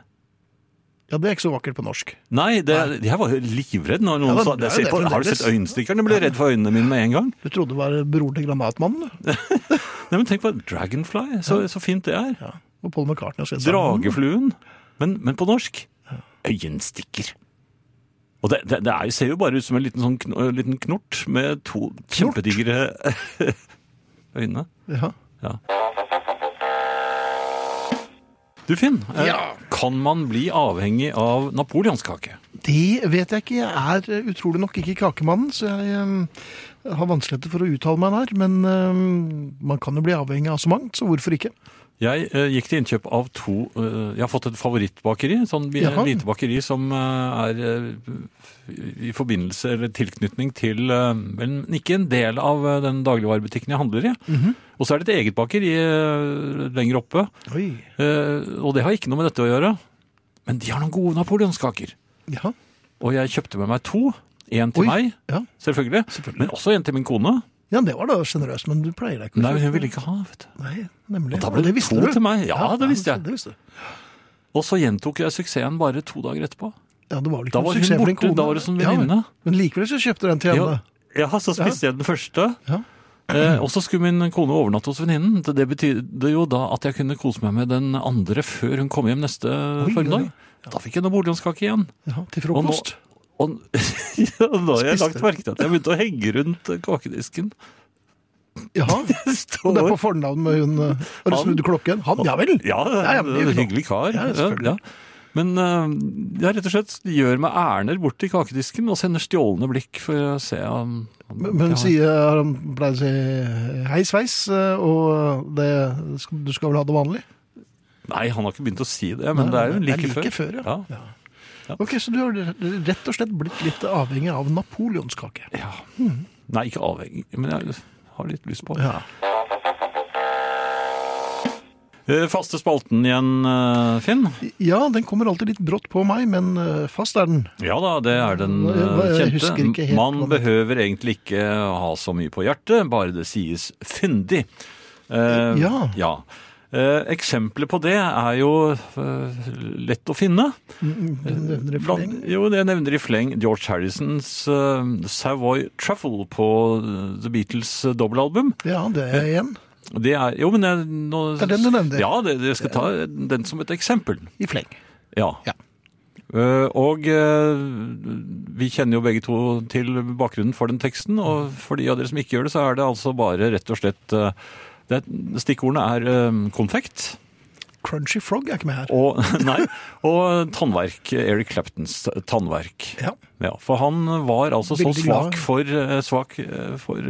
Ja, det er ikke så vakkert på norsk. Nei, det, jeg var livredd når noen Ja, sa det det på, Har du sett Øyenstikkeren? Jeg ble redd for øynene mine med en gang. Du trodde det var broren til Granatmannen? [LAUGHS] Nei, men Tenk på Dragonfly, så, så fint det er. Ja. Og Paul McCartney har sett. Dragefluen, men, men på norsk. Øyenstikker. Og det, det, det er, ser jo bare ut som en liten, sånn, liten knort med to kjempedigre [LAUGHS] øyne. Ja. Ja. Du Finn, eh, Ja. kan man bli avhengig av napoleonskake? Det vet jeg ikke. Jeg er eh, utrolig nok ikke kakemannen, så jeg eh, har vanskeligheter for å uttale meg der. Men man kan jo bli avhengig av så mangt, så hvorfor ikke? Jeg eh, gikk til innkjøp av to eh, Jeg har fått et favorittbakeri. Sånn bi- Jaha. lite bakeri som eh, er eh, i forbindelse eller tilknytning til eh, Men ikke en del av eh, den dagligvarebutikken jeg handler i. Mhm. Og så er det et eget bakeri eh, lenger oppe. Oi. eh, og det har ikke noe med dette å gjøre. Men de har noen gode napoleonskaker. Ja. Og jeg kjøpte med meg to. En til Oi. meg, Ja. Selvfølgelig. Men også en til min kone. Ja, det var da sjenerøst, men du pleier deg ikke Nei, hun ville ikke ha, vet du. Nei, nemlig. Og da ble det det to du. til meg. Ja, det visste jeg. Det visste. Og så gjentok jeg suksessen bare to dager etterpå. Ja, det var vel ikke Da noe var hun borte, kone. da var det som Ja, venninne. men likevel så kjøpte du den til henne. ja, så spiste jeg den første. Ja. Eh, og så skulle min kone overnatte hos venninnen. Det betydde jo da at jeg kunne kose meg med den andre før hun kom hjem neste formiddag. Ja. Da fikk jeg napoleonskake igjen. Ja, til Og nå, frokost. Og, [LAUGHS] ja, da har jeg lagt merke til at jeg begynte å henge rundt kakedisken. Ja, [LAUGHS] Og det er på fornavn med hun eh, Har du snudd klokken? Han, ja vel? Ja, en hyggelig kar. Ja, Ja, Men eh, jeg rett og slett gjør meg ærender bort til kakedisken og sender stjålne blikk for å se om om Men, men sier han pleier å si hei sveis, eh, og det, du skal vel ha det vanlig? Nei, han har ikke begynt å si det, men Nei, det er jo det er like, like før. før, ja. ja. Ok, Så du har rett og slett blitt litt avhengig av napoleonskake? Ja. Nei, ikke avhengig, men jeg har litt lyst på det. Ja. Eh, Faste spalten igjen, eh, Finn. ja, den kommer alltid litt brått på meg, men eh, fast er den. Ja da, det er den kjente. Man behøver egentlig ikke ha så mye på hjertet, bare det sies fyndig. Uh, Ja. ja. Eh, eksempler på det er jo eh, lett å finne. Mm, Du nevner i fleng? Jo, det nevner i fleng George Harrisons eh, Savoy Truffle på The Beatles dobbeltalbum. Ja, det er igjen. Det er, jo, men jeg, nå, Det er den du nevner. Ja, det, jeg skal ta den som et eksempel. I fleng. Ja. Ja. Uh, og uh, vi kjenner jo begge to til bakgrunnen for den teksten, og for de av dere som ikke gjør det, så er det altså bare rett og slett eh, det, Stikkordene er eh, konfekt Crunchy Frog er ikke med her. og, [LAUGHS] nei, og tannverk. Eric Claptons tannverk. Ja. Ja, for han var altså så Veldig glad. svak for, eh, svak eh, for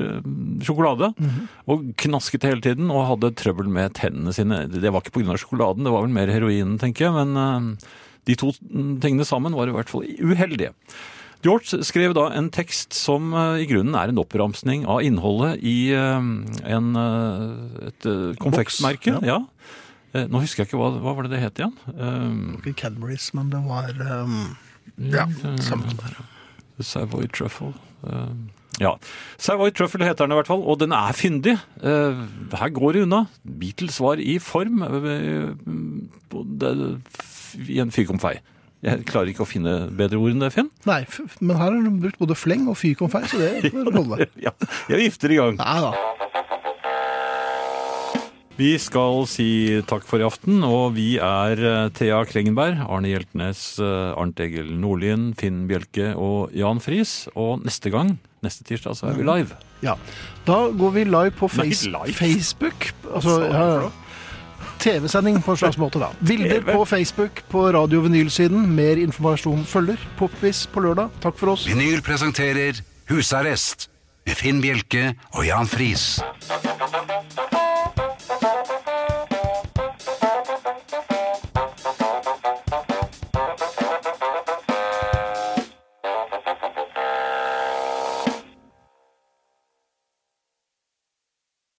sjokolade, -hmm. og knasket hele tiden, og hadde trøbbel med tennene sine. Det var ikke pga. sjokoladen, det var vel mer heroinen, tenker jeg, men de to tingene sammen var i hvert fall uheldige. George skrev da en tekst som eh, i grunnen er en oppramsning av innholdet i eh, en, eh, et konfektmerke. Boks, Ja. ja. Nå husker jeg ikke hva, hva var det det het igjen. Ikke Cadburys, men det var um, Ja, samme der. Savoy Truffle. ja. Savoy Truffle heter den i hvert fall, og den er fyndig. Eh, her går det unna. Beatles var i form på det- i en fyrkomfei. Jeg klarer ikke å finne bedre ord enn det, Finn. Nei, men her har du brukt både fleng og fykonfei, så det får holde. [LAUGHS] Ja, jeg vifter i gang. Nei da. Vi skal si takk for i aften, og vi er eh, Thea Klengenberg, Arne Hjeltnes, eh, Arnt Egil Nordlien, Finn Bjelke og Jan Friis. Og neste gang, neste tirsdag, så er vi live. Ja. Da går vi live på Nei, live? Facebook. Altså, ja. TV-sending på en slags [LAUGHS] måte, da. Bilder på Facebook på Radio Vinyl-siden. Mer informasjon følger. Popquiz på lørdag. Takk for oss. Vinyl presenterer Husarrest med Finn Bjelke og Jan Friis.